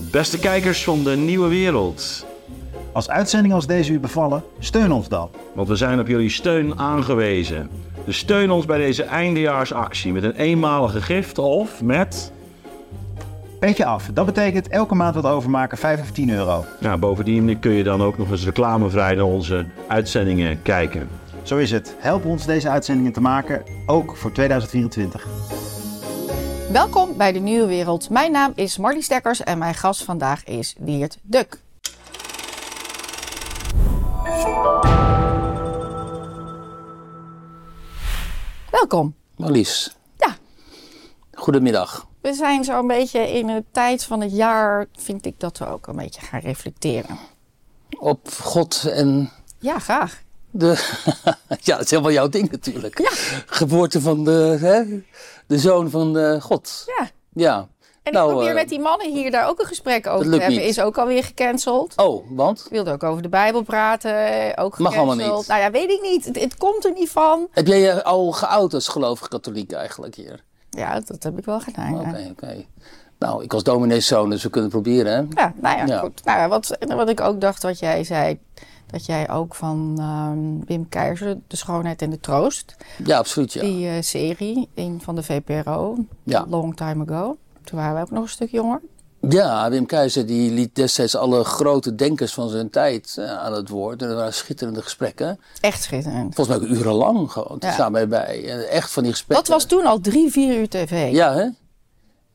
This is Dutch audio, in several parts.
Beste kijkers van de nieuwe wereld. Als uitzendingen als deze u bevallen, steun ons dan. Want we zijn op jullie steun aangewezen. Dus steun ons bij deze eindejaarsactie met een eenmalige gift of met... Petje af, dat betekent elke maand wat overmaken 5 of 10 euro. Nou, bovendien kun je dan ook nog eens reclamevrij naar onze uitzendingen kijken. Zo is het. Help ons deze uitzendingen te maken, ook voor 2024. Welkom bij de Nieuwe Wereld. Mijn naam is Marlies Dekkers en mijn gast vandaag is Wiert Duk. Welkom. Marlies. Ja. Goedemiddag. We zijn zo'n beetje in de tijd van het jaar, vind ik dat we ook een beetje gaan reflecteren. Op God en Ja, graag. De... ja, dat is helemaal jouw ding natuurlijk. Ja. Geboorte van de, hè? de zoon van eh, God. Ja. Ja. En Nou, ik probeer eh, met die mannen hier daar ook een gesprek over te hebben. niet. Is ook alweer gecanceld. Oh, want? Ik wilde ook over de Bijbel praten. Ook Mag allemaal niet. Nou ja, weet ik niet. Het, het komt er niet van. Heb jij je al geout als gelovig katholiek eigenlijk hier? Ja, dat heb ik wel gedaan. Oké, ja. oké. Nou, ik was domineeszoon, dus we kunnen het proberen, hè? Ja, nou ja, Ja. goed. Nou wat, wat ik ook dacht wat jij zei, dat jij ook van ehm, Wim Keizer, De Schoonheid en de Troost, Ja, absoluut, ja. die eh, serie in, van de VPRO, Ja. long time ago. Toen waren we ook nog een stuk jonger. Ja, Wim Keizer die liet destijds alle grote denkers van zijn tijd eh, aan het woord. En dat waren schitterende gesprekken. Echt schitterend. Volgens mij ook urenlang gewoon. Ja. Ja. staan wij bij. En echt van die gesprekken. Dat was toen al drie, vier uur tv. Ja, hè?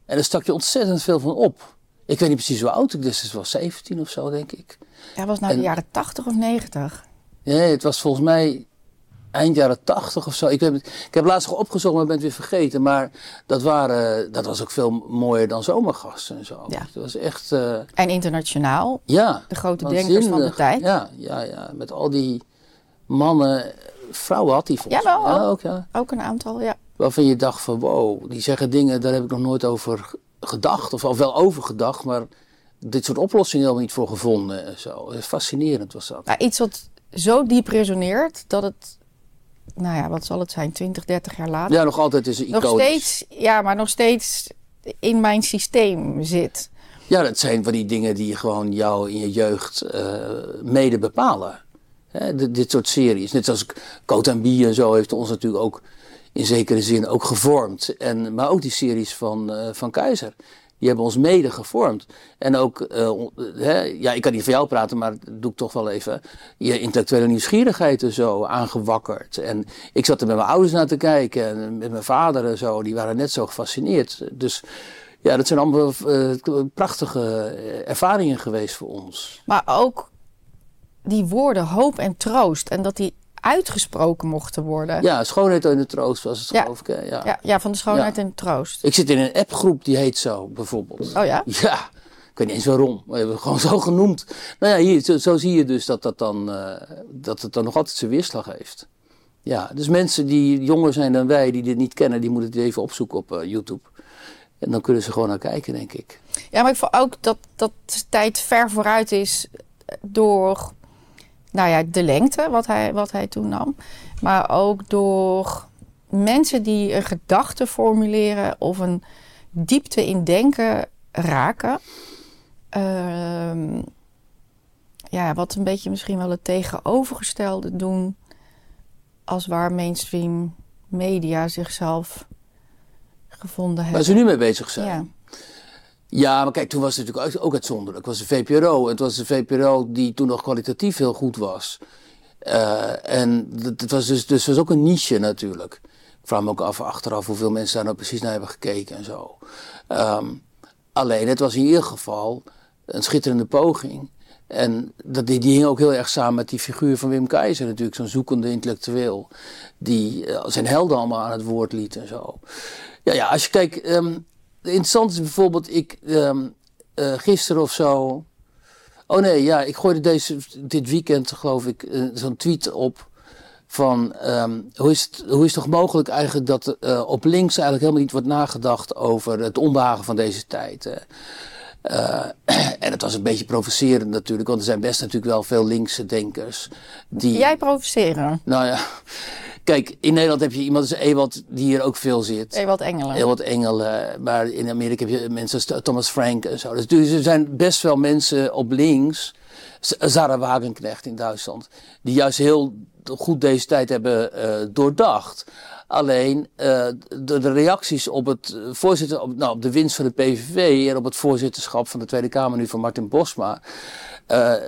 En daar stak je ontzettend veel van op. Ik weet niet precies hoe oud ik destijds was. 17 of zo, denk ik. Dat was nou En- de jaren 80 of 90. Nee, het was volgens mij eind jaren 80 of zo. Ik ik heb laatst nog opgezocht, maar ben het weer vergeten. Maar dat, waren, dat was ook veel mooier dan zomergasten en zo. Ja. Het was echt... eh, En internationaal. ja. De grote denkers van de tijd. Ja, ja, ja. Met al die mannen... Vrouwen had hij volgens mij. Ja, ook. ook, ja. Ook een aantal, ja. Waarvan je dacht van wow, die zeggen dingen, daar heb ik nog nooit over gedacht. Of al wel over gedacht, maar dit soort oplossingen helemaal niet voor gevonden en zo. Fascinerend was dat. Nou, iets wat zo diep resoneert dat het, nou ja, wat zal het zijn, 20, 30 jaar later. Ja, nog altijd is een nog iconisch. steeds, ja, maar nog steeds in mijn systeem zit. Ja, dat zijn van die dingen die gewoon jou in je jeugd eh, mede bepalen. Hè, dit, dit soort series. Net zoals Coat en Bie en zo heeft ons natuurlijk ook in zekere zin ook gevormd. En, maar ook die series van, eh, van Keizer. Die hebben ons mede gevormd. En ook, eh, hè, ja, ik kan niet voor jou praten, maar doe ik toch wel even. Je intellectuele nieuwsgierigheid en zo aangewakkerd. En ik zat er met mijn ouders naar te kijken en met mijn vader en zo. Die waren net zo gefascineerd. Dus ja, dat zijn allemaal eh, prachtige ervaringen geweest voor ons. Maar ook die woorden hoop en troost en dat die uitgesproken mochten worden. Ja, schoonheid en de troost was het Ja. geloof ik. Ja. ja, ja, van de schoonheid en troost. Ik zit in een appgroep die heet zo, bijvoorbeeld. Oh ja? Ja, ik weet niet eens waarom. We hebben het gewoon zo genoemd. Nou ja, hier, zo, zo zie je dus dat, dat, dan, eh, dat het dan nog altijd zijn weerslag heeft. Ja, dus mensen die jonger zijn dan wij, die dit niet kennen, die moeten het even opzoeken op eh, YouTube. En dan kunnen ze gewoon naar kijken, denk ik. Ja, maar ik vond ook dat, dat de tijd ver vooruit is door nou ja, de lengte wat hij, wat hij toen nam. Maar ook door mensen die een gedachte formuleren of een diepte in denken raken. Ehm, ja, wat een beetje misschien wel het tegenovergestelde doen als waar mainstream media zichzelf gevonden hebben. Waar ze nu mee bezig zijn. ja. Ja, maar kijk, toen was het natuurlijk ook- uitzonderlijk. Het was de VPRO. Het was de VPRO die toen nog kwalitatief heel goed was. Eh, en het was dus, dus was ook een niche natuurlijk. Ik vraag me ook af achteraf hoeveel mensen daar nou precies naar hebben gekeken en zo. Ehm, alleen, het was in ieder geval een schitterende poging. En dat, die, die hing ook heel erg samen met die figuur van Wim Keizer natuurlijk. Zo'n zoekende intellectueel. Die eh, zijn helden allemaal aan het woord liet en zo. Ja, ja als je kijkt... ehm, interessant is bijvoorbeeld, ik eh, gisteren of zo. Oh nee, ja, ik gooide deze, dit weekend, geloof ik, eh, zo'n tweet op. Van ehm, hoe, is het, hoe is het toch mogelijk eigenlijk dat eh, op links eigenlijk helemaal niet wordt nagedacht over het onbehagen van deze tijd. en het was een beetje provocerend natuurlijk, want er zijn best natuurlijk wel veel linkse denkers. Die, Jij provoceren. nou ja, kijk, in Nederland heb je iemand als Ewald die hier ook veel zit. Ewald Engelen. Heel wat engelen, maar in Amerika heb je mensen als Thomas Frank en zo. Dus, dus er zijn best wel mensen op links, Z- Sarah Wagenknecht in Duitsland, die juist heel goed deze tijd hebben eh, doordacht. Alleen eh, de, de reacties op het eh, voorzitter, op, nou, op de winst van de PVV en op het voorzitterschap van de Tweede Kamer nu van Martin Bosma,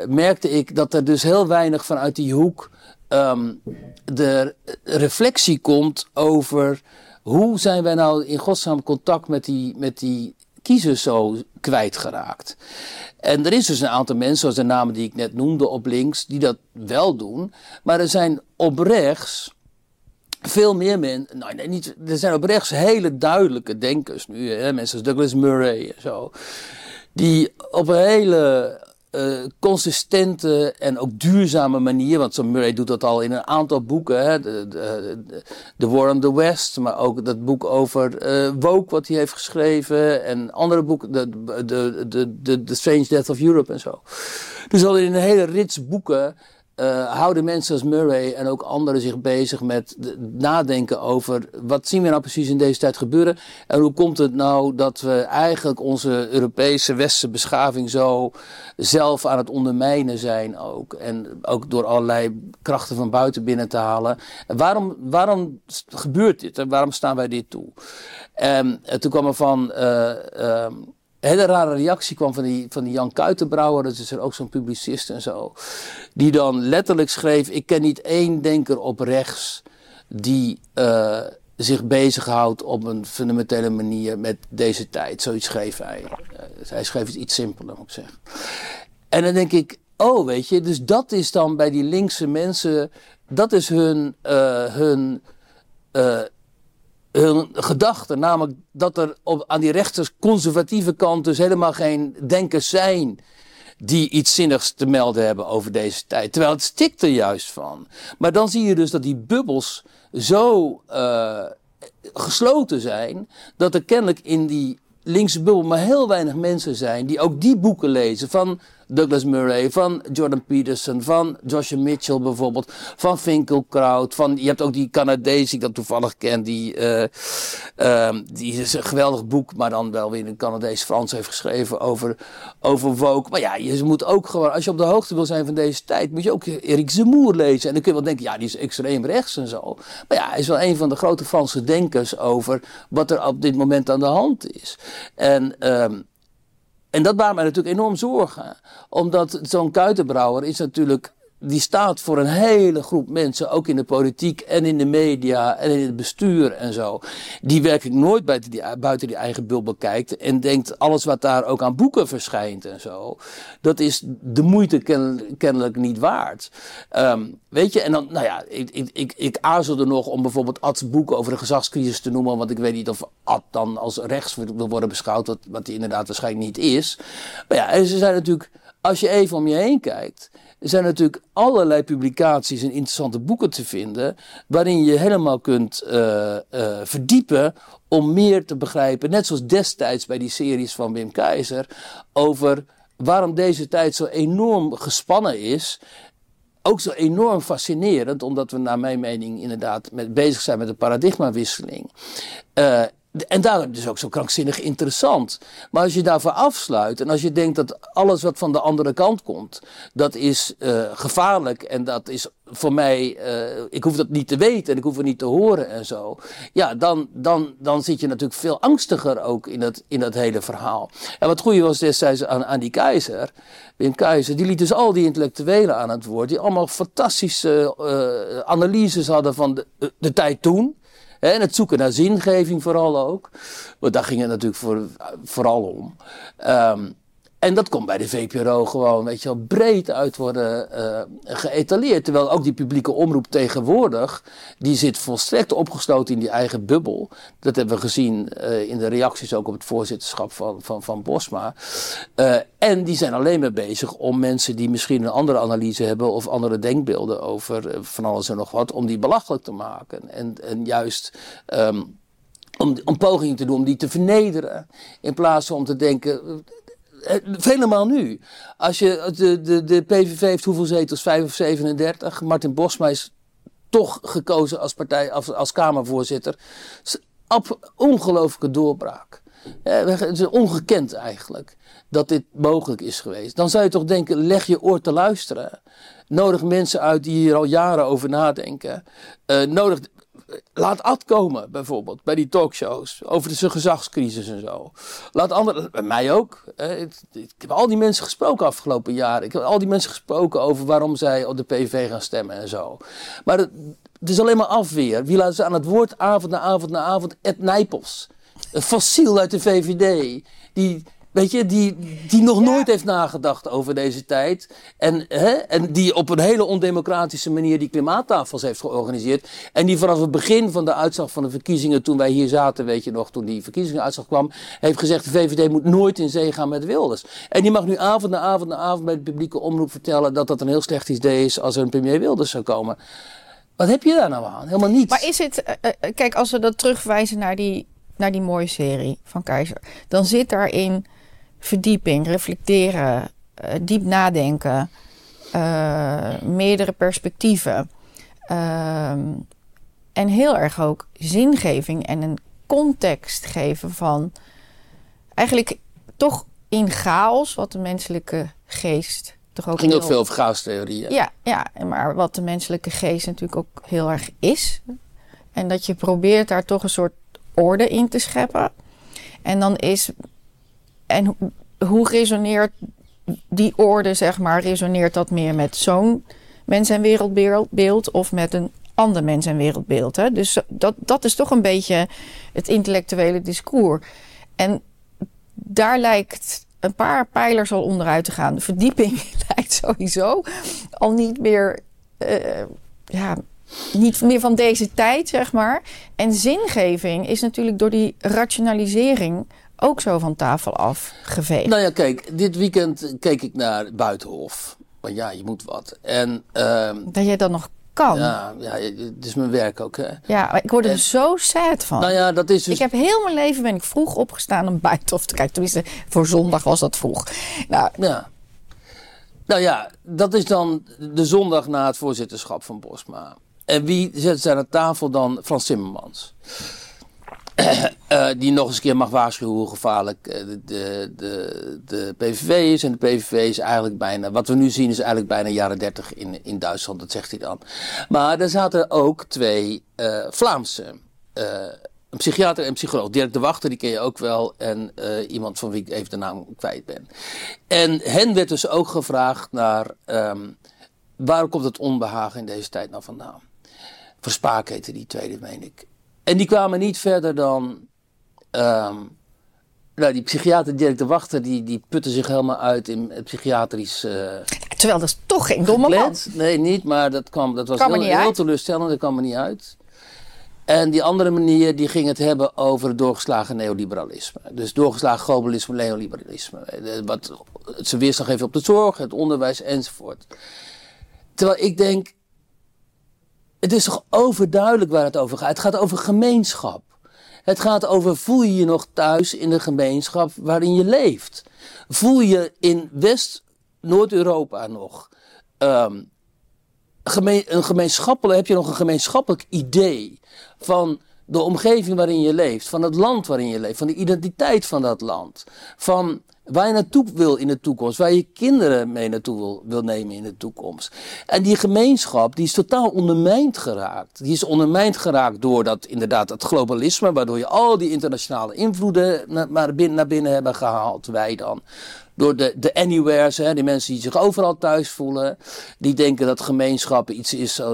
merkte ik dat er dus heel weinig vanuit die hoek ehm, de reflectie komt over hoe zijn wij nou in godsnaam contact met die, met die kiezers zo kwijtgeraakt. En er is dus een aantal mensen, zoals de namen die ik net noemde op links, die dat wel doen. Maar er zijn op rechts veel meer mensen, nou nee, niet, er zijn op rechts hele duidelijke denkers nu, hè, mensen als Douglas Murray en zo, die op een hele eh, consistente en ook duurzame manier, want zo'n Murray doet dat al in een aantal boeken, hè, de, de, War on the West, maar ook dat boek over eh Woke wat hij heeft geschreven en andere boeken, de, de, de, de, The Strange Death of Europe en zo. Dus al in een hele rits boeken eh, houden mensen als Murray en ook anderen zich bezig met de- nadenken over wat zien we nou precies in deze tijd gebeuren en hoe komt het nou dat we eigenlijk onze Europese westerse beschaving zo zelf aan het ondermijnen zijn ook en ook door allerlei krachten van buiten binnen te halen. En waarom, waarom gebeurt dit en waarom staan wij dit toe? En eh, toen kwam er van eh, ehm, hele rare reactie kwam van die, van die Jan Kuitenbrouwer, dat is er ook zo'n publicist en zo. Die dan letterlijk schreef: Ik ken niet één denker op rechts die eh, zich bezighoudt op een fundamentele manier met deze tijd. Zoiets schreef hij. Eh, hij schreef het iets simpeler, moet ik zeggen. En dan denk ik, oh weet je, dus dat is dan bij die linkse mensen, dat is hun, eh, hun, hun gedachte. Namelijk dat er op, aan die rechters conservatieve kant dus helemaal geen denkers zijn die iets zinnigs te melden hebben over deze tijd. Terwijl het stikt er juist van. Maar dan zie je dus dat die bubbels zo eh, gesloten zijn, dat er kennelijk in die linkse bubbel maar heel weinig mensen zijn die ook die boeken lezen van Douglas Murray, van Jordan Peterson, van Joshua Mitchell bijvoorbeeld, van Finkelkraut, van, je hebt ook die Canadees die ik dat toevallig ken, die, eh, ehm, die is een geweldig boek, maar dan wel weer in Canadees-Frans heeft geschreven over, over woke. Maar ja, je moet ook gewoon, als je op de hoogte wil zijn van deze tijd, moet je ook Erik Zemmour lezen. En dan kun je wel denken, ja, die is extreem rechts en zo. Maar ja, hij is wel een van de grote Franse denkers over wat er op dit moment aan de hand is. En, ehm, en dat baart mij natuurlijk enorm zorgen. Omdat zo'n kuitenbrouwer is natuurlijk. Die staat voor een hele groep mensen, ook in de politiek en in de media en in het bestuur en zo. Die werkelijk nooit buiten die, buiten die eigen bubbel kijkt en denkt alles wat daar ook aan boeken verschijnt en zo. Dat is de moeite ken- kennelijk niet waard. Ehm, weet je, en dan, nou ja, ik, ik, ik, ik aarzelde nog om bijvoorbeeld Ad's boek over de gezagscrisis te noemen. Want ik weet niet of Ad dan als rechts wil worden beschouwd, wat, wat hij inderdaad waarschijnlijk niet is. Maar ja, en ze zijn natuurlijk, als je even om je heen kijkt. Er zijn natuurlijk allerlei publicaties en interessante boeken te vinden. waarin je helemaal kunt eh, eh, verdiepen. om meer te begrijpen. Net zoals destijds bij die series van Wim Keizer. over waarom deze tijd zo enorm gespannen is ook zo enorm fascinerend, omdat we naar mijn mening inderdaad met, bezig zijn met een paradigmawisseling. Eh, en daarom dus ook zo krankzinnig interessant. Maar als je daarvoor afsluit en als je denkt dat alles wat van de andere kant komt, dat is eh, gevaarlijk en dat is voor mij, eh, ik hoef dat niet te weten en ik hoef het niet te horen en zo. Ja, dan, dan, dan zit je natuurlijk veel angstiger ook in dat, in dat hele verhaal. En wat goeie was destijds aan, aan die keizer, Wim Keizer, die liet dus al die intellectuelen aan het woord, die allemaal fantastische eh, analyses hadden van de, de tijd toen. En het zoeken naar zingeving vooral ook. Want daar ging het natuurlijk voor, vooral om. Ehm, en dat kon bij de VPRO gewoon, weet je wel, breed uit worden eh, geëtaleerd. Terwijl ook die publieke omroep tegenwoordig, die zit volstrekt opgesloten in die eigen bubbel. Dat hebben we gezien eh, in de reacties ook op het voorzitterschap van, van, van Bosma. Eh, en die zijn alleen maar bezig om mensen die misschien een andere analyse hebben of andere denkbeelden over van alles en nog wat, om die belachelijk te maken. En, en juist. ehm, om, om pogingen te doen om die te vernederen. In plaats van om te denken. Eh, Helemaal nu. Als je, de, de, de PVV heeft hoeveel zetels? 5 of 37. Martin Bosma is toch gekozen als partij, als, als Kamervoorzitter. Ongelooflijke doorbraak. het is ongekend eigenlijk dat dit mogelijk is geweest. Dan zou je toch denken, leg je oor te luisteren. Nodig mensen uit die hier al jaren over nadenken. Uh, nodig, laat Ad komen, bijvoorbeeld, bij die talkshows. Over de gezagscrisis en zo. Laat anderen, bij mij ook. ik, ik, heb al die mensen gesproken afgelopen jaar. Ik heb al die mensen gesproken over waarom zij op de PV gaan stemmen en zo. Maar het, het is alleen maar afweer. Wie laat ze aan het woord avond na avond na avond? Ed Nijpels. Een fossiel uit de VVD. Die Weet je, die, die nog nooit heeft nagedacht over deze tijd. En, hè, en die op een hele ondemocratische manier die klimaattafels heeft georganiseerd. En die vanaf het begin van de uitslag van de verkiezingen, toen wij hier zaten, weet je nog, toen die verkiezingsuitslag kwam, heeft gezegd: de VVD moet nooit in zee gaan met Wilders. En die mag nu avond na avond na avond bij de publieke omroep vertellen dat dat een heel slecht idee is als er een premier Wilders zou komen. Wat heb je daar nou aan? Helemaal niets. Maar is het, uh, kijk, als we dat terugwijzen naar die, naar die mooie serie van Keizer, dan zit daarin verdieping, reflecteren, uh, diep nadenken, uh, meerdere perspectieven. Uh, en heel erg ook zingeving en een context geven van eigenlijk toch in chaos, wat de menselijke geest toch ook. ging ook veel over chaostheorieën. Ja, ja, maar wat de menselijke geest natuurlijk ook heel erg is. En dat je probeert daar toch een soort orde in te scheppen. En dan is en hoe resoneert die orde, zeg maar, resoneert dat meer met zo'n mens- en wereldbeeld of met een ander mens- en wereldbeeld? Hè? Dus dat, dat is toch een beetje het intellectuele discours. En daar lijkt een paar pijlers al onderuit te gaan. De verdieping lijkt sowieso al niet meer. Uh, ja, niet meer van deze tijd, zeg maar. En zingeving is natuurlijk door die rationalisering ook zo van tafel afgeveegd? Nou ja, kijk, dit weekend keek ik naar Buitenhof. Want ja, je moet wat. En, uh, dat jij dat nog kan. Ja, ja, het is mijn werk ook. Hè. Ja, maar ik word er zo sad van. Nou ja, dat is dus... Ik heb heel mijn leven ben ik vroeg opgestaan om Buitenhof te kijken. Tenminste, voor zondag was dat vroeg. Nou, ja. Nou ja, dat is dan de zondag na het voorzitterschap van Bosma. En wie zet ze aan de tafel dan? Frans Timmermans. Uh, die nog eens een keer mag waarschuwen hoe gevaarlijk uh, de, de, de PVV is. En de PVV is eigenlijk bijna, wat we nu zien is eigenlijk bijna jaren 30 in, in Duitsland, dat zegt hij dan. Maar er zaten ook twee uh, Vlaamse, een psychiater en een psycholoog. Dirk de Wachter, die ken je ook wel. En iemand van wie ik even de naam kwijt ben. En hen werd dus ook gevraagd naar, um, waar komt het onbehagen in deze tijd nou vandaan? Verspaak heette die tweede, meen ik. En die kwamen niet verder dan. Um, nou, die psychiater Dirk de Wachter, die, die putte zich helemaal uit in het psychiatrisch. Uh, Terwijl dat is toch geen domme man. Nee, niet, maar dat, kwam, dat was heel, heel teleurstellend, dat kwam er niet uit. En die andere manier die ging het hebben over het doorgeslagen neoliberalisme. Dus doorgeslagen globalisme, neoliberalisme. Eh, wat ze weerstand geven op de zorg, het onderwijs enzovoort. Terwijl ik denk, het is toch overduidelijk waar het over gaat. Het gaat over gemeenschap. Het gaat over voel je je nog thuis in de gemeenschap waarin je leeft. Voel je in West-Noord-Europa nog gemeen, een gemeenschappelijk, heb je nog een gemeenschappelijk idee van de omgeving waarin je leeft, van het land waarin je leeft, van de identiteit van dat land, van Waar je naartoe wil in de toekomst. Waar je kinderen mee naartoe wil, wil nemen in de toekomst. En die gemeenschap die is totaal ondermijnd geraakt. Die is ondermijnd geraakt door dat, inderdaad het globalisme. Waardoor je al die internationale invloeden naar, binnen, naar binnen hebben gehaald. Wij dan door de, de anywheres, hè, die mensen die zich overal thuis voelen. Die denken dat gemeenschappen iets is, uh,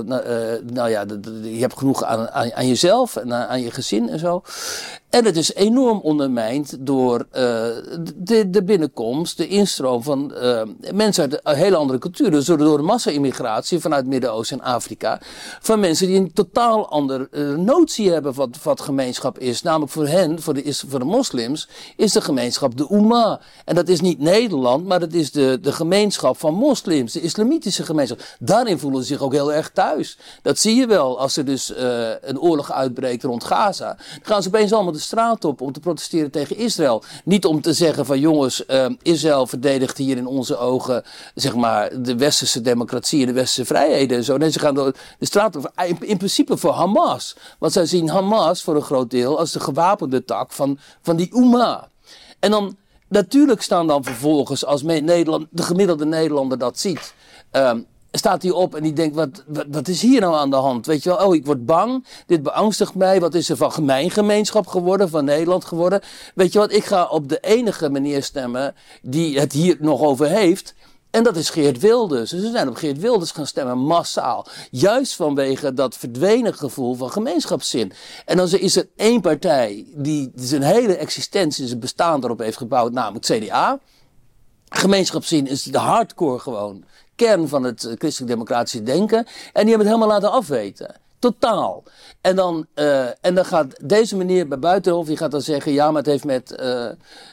nou ja, je hebt genoeg aan, aan, jezelf en aan, je gezin en zo. En het is enorm ondermijnd door uh, de, de binnenkomst, de instroom van uh, mensen uit een hele andere cultuur. Dus door, de massa-immigratie vanuit Midden-Oosten en Afrika. Van mensen die een totaal andere uh, notie hebben wat, wat gemeenschap is. Namelijk voor hen, voor de, voor de moslims, is de gemeenschap de Ummah. En dat is niet Nederland, maar dat is de, de gemeenschap van moslims, de islamitische gemeenschap. Daarin voelen ze zich ook heel erg thuis. Dat zie je wel als er dus een oorlog uitbreekt rond Gaza. Dan gaan ze opeens allemaal de straat op om te protesteren tegen Israël. Niet om te zeggen van jongens, uh, Israël verdedigt hier in onze ogen zeg maar de westerse democratie en de westerse vrijheden en zo. Nee, ze gaan de straat op. In, in principe voor Hamas. Want zij zien Hamas voor een groot deel als de gewapende tak van, van die Oema. En dan natuurlijk staan dan vervolgens, als Nederland, de gemiddelde Nederlander dat ziet, um, staat hij op en die denkt, wat, wat, is hier nou aan de hand? Weet je wel, oh, ik word bang, dit beangstigt mij, wat is er van mijn gemeenschap geworden, van Nederland geworden? Weet je wat, ik ga op de enige manier stemmen die het hier nog over heeft. En dat is Geert Wilders. Dus ze zijn op Geert Wilders gaan stemmen, massaal. Juist vanwege dat verdwenen gevoel van gemeenschapszin. En dan is er één partij die zijn hele existentie, zijn bestaan erop heeft gebouwd, namelijk CDA. Gemeenschapszin is de hardcore gewoon kern van het eh, christelijk-democratische denken. En die hebben het helemaal laten afweten. Totaal. En dan, uh, en dan gaat deze meneer bij Buitenhof, die gaat dan zeggen: ja, maar het heeft met uh,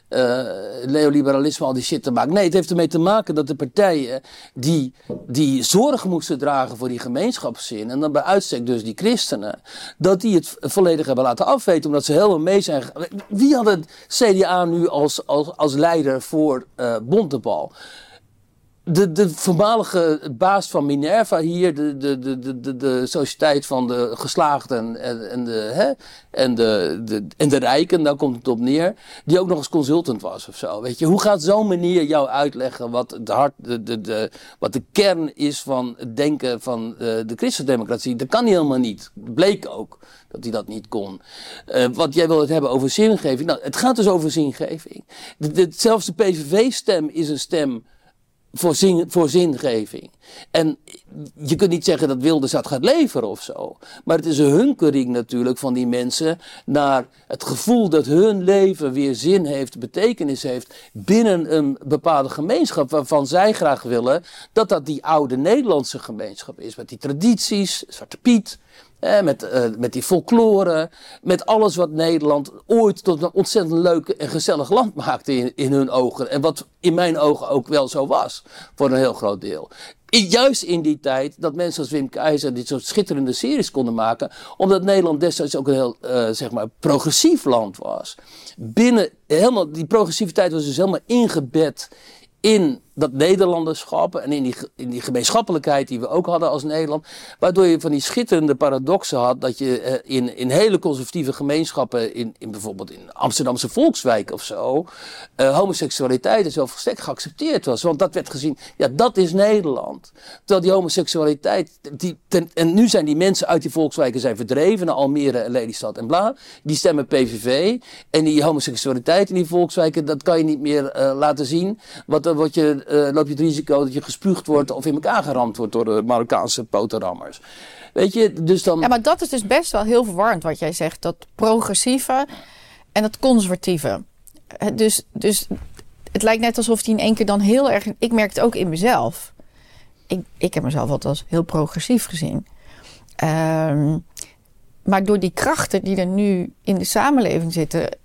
uh, neoliberalisme al die shit te maken. Nee, het heeft ermee te maken dat de partijen die, die zorg moesten dragen voor die gemeenschapszin, en dan bij uitstek dus die christenen, dat die het volledig hebben laten afweten, omdat ze helemaal mee zijn. Wie had het CDA nu als, als, als leider voor uh, Bontebal? De, de voormalige baas van Minerva hier, de, de, de, de, de sociëteit van de geslaagden en, en, de, hè, en, de, de, en de rijken, daar komt het op neer, die ook nog eens consultant was of zo. Weet je, hoe gaat zo'n manier jou uitleggen wat, de hart, de, de, de, wat de kern is van het denken van de, eh, de christendemocratie? Dat kan hij helemaal niet. Bleek ook dat hij dat niet kon. Uh, wat jij wil het hebben over zingeving. Nou, het gaat dus over zingeving. De, zelfs de PVV-stem is een stem voor, zin, voor zingeving. En je kunt niet zeggen dat Wilders dat gaat leveren of zo. Maar het is een hunkering natuurlijk van die mensen naar het gevoel dat hun leven weer zin heeft, betekenis heeft binnen een bepaalde gemeenschap waarvan zij graag willen dat dat die oude Nederlandse gemeenschap is. Met die tradities, Zwarte Piet, met, uh, met die folklore, met alles wat Nederland ooit tot een ontzettend leuk en gezellig land maakte in, in hun ogen. En wat in mijn ogen ook wel zo was, voor een heel groot deel. juist in die tijd dat mensen als Wim Keizer dit soort schitterende series konden maken, omdat Nederland destijds ook een heel, uh, zeg maar, progressief land was. Binnen, helemaal, die progressiviteit was dus helemaal ingebed in dat Nederlanderschap en in die, in die gemeenschappelijkheid die we ook hadden als Nederland. Waardoor je van die schitterende paradoxen had dat je eh, in, in hele conservatieve gemeenschappen, in, in bijvoorbeeld in Amsterdamse Volkswijk of zo, uh, homoseksualiteit en zo geaccepteerd was. Want dat werd gezien, ja, dat is Nederland. Terwijl die homoseksualiteit, die, en nu zijn die mensen uit die Volkswijken zijn verdreven naar Almere en Lelystad en bla. Die stemmen PVV. En die homoseksualiteit in die Volkswijken, dat kan je niet meer uh, laten zien. Wat, wat je loop je het risico dat je gespuugd wordt of in elkaar geramd wordt door de Marokkaanse potenrammers. Weet je, dus dan. Ja, maar dat is dus best wel heel verwarrend wat jij zegt. Dat progressieve en dat conservatieve. Dus, dus het lijkt net alsof die in één keer dan heel erg. Ik merk het ook in mezelf. Ik, ik heb mezelf altijd als heel progressief gezien. Um, maar door die krachten die er nu in de samenleving zitten,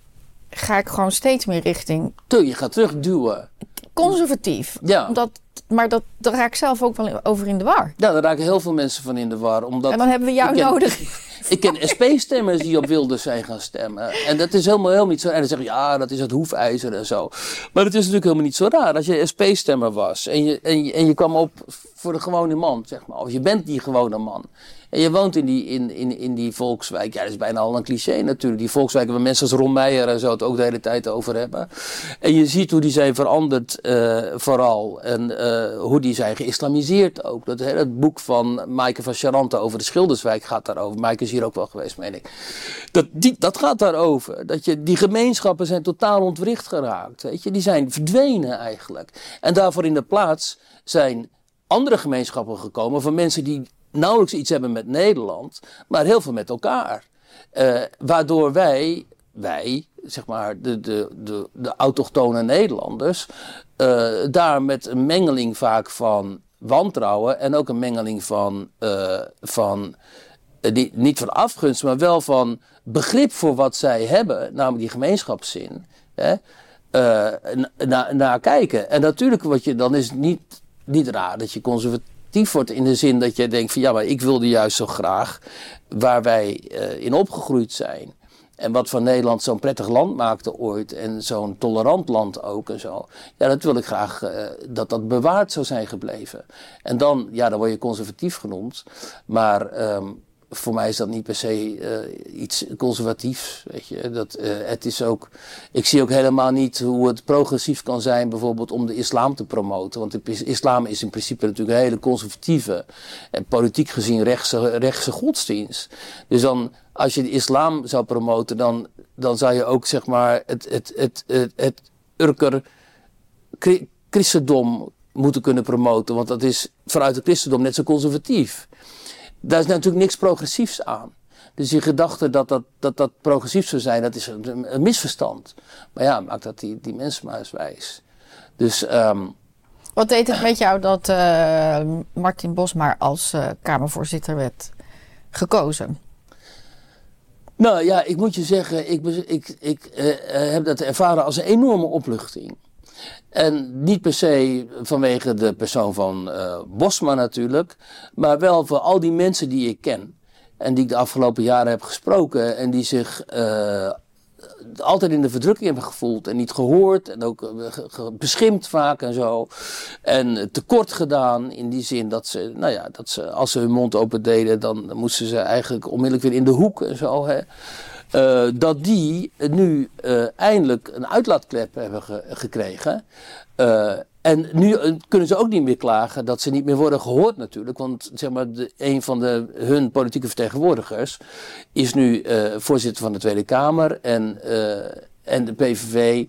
ga ik gewoon steeds meer richting. Je gaat terugduwen conservatief. Ja. Omdat, maar dat, daar raak ik zelf ook wel over in de war. Ja, daar raken heel veel mensen van in de war. Omdat en dan hebben we jou nodig. Ik ken SP-stemmers die op Wilders zijn gaan stemmen. En dat is helemaal, helemaal niet zo. En dan zeggen ja, dat is het hoefijzer en zo. Maar het is natuurlijk helemaal niet zo raar. Als je SP-stemmer was en je, en, je, en je kwam op voor de gewone man, zeg maar. Of je bent die gewone man. En je woont in die, in, in, in die volkswijk. Ja, dat is bijna al een cliché natuurlijk. Die volkswijken waar mensen als Ron Meijer en zo het ook de hele tijd over hebben. En je ziet hoe die zijn veranderd uh, vooral. En uh, hoe die zijn geïslamiseerd ook. Dat, hè, het boek van Maaike van Charante over de Schilderswijk gaat daarover. Maaike hier ook wel geweest, meen ik. Dat, die, dat gaat daarover. Dat je, die gemeenschappen zijn totaal ontwricht geraakt. Weet je? Die zijn verdwenen eigenlijk. En daarvoor in de plaats zijn andere gemeenschappen gekomen van mensen die nauwelijks iets hebben met Nederland, maar heel veel met elkaar. Uh, waardoor wij, wij, zeg maar, de, de, de, de autochtone Nederlanders, uh, daar met een mengeling vaak van wantrouwen en ook een mengeling van, uh, van niet, niet van afgunst, maar wel van begrip voor wat zij hebben, namelijk die gemeenschapszin, hè, naar na kijken. En natuurlijk, wat je, dan is het niet, niet raar dat je conservatief wordt in de zin dat je denkt van ja, maar ik wilde juist zo graag waar wij uh, in opgegroeid zijn. En wat van Nederland zo'n prettig land maakte ooit. En zo'n tolerant land ook en zo. Ja, dat wil ik graag dat dat bewaard zou zijn gebleven. En dan, ja, dan word je conservatief genoemd. Maar um, voor mij is dat niet per se uh, iets conservatiefs. Weet je. Dat, uh, het is ook, ik zie ook helemaal niet hoe het progressief kan zijn, bijvoorbeeld om de islam te promoten. Want de islam is in principe natuurlijk een hele conservatieve en politiek gezien rechtse, rechtse godsdienst. Dus dan, als je de islam zou promoten, dan, dan zou je ook zeg maar het, het, het, het, het Urker christendom moeten kunnen promoten. Want dat is vanuit het christendom net zo conservatief daar is natuurlijk niks progressiefs aan. Dus die gedachte dat dat, dat, dat progressief zou zijn, dat is een, een misverstand. Maar ja, maakt dat die, die mensen maar eens wijs. Dus, um, Wat deed het met jou dat uh, Martin Bosma als uh, Kamervoorzitter werd gekozen? Nou ja, ik moet je zeggen, ik, ik, ik uh, heb dat ervaren als een enorme opluchting. En niet per se vanwege de persoon van uh, Bosma natuurlijk, maar wel voor al die mensen die ik ken. En die ik de afgelopen jaren heb gesproken en die zich uh, altijd in de verdrukking hebben gevoeld en niet gehoord en ook uh, beschimpt vaak en zo. En tekort gedaan in die zin dat ze, nou ja, dat ze als ze hun mond open deden, dan moesten ze eigenlijk onmiddellijk weer in de hoek en zo. Hè. Uh, dat die nu uh, eindelijk een uitlaatklep hebben ge gekregen. Uh, en nu kunnen ze ook niet meer klagen dat ze niet meer worden gehoord natuurlijk. Want zeg maar, de, een van de, hun politieke vertegenwoordigers is nu voorzitter van de Tweede Kamer. En, en de PVV,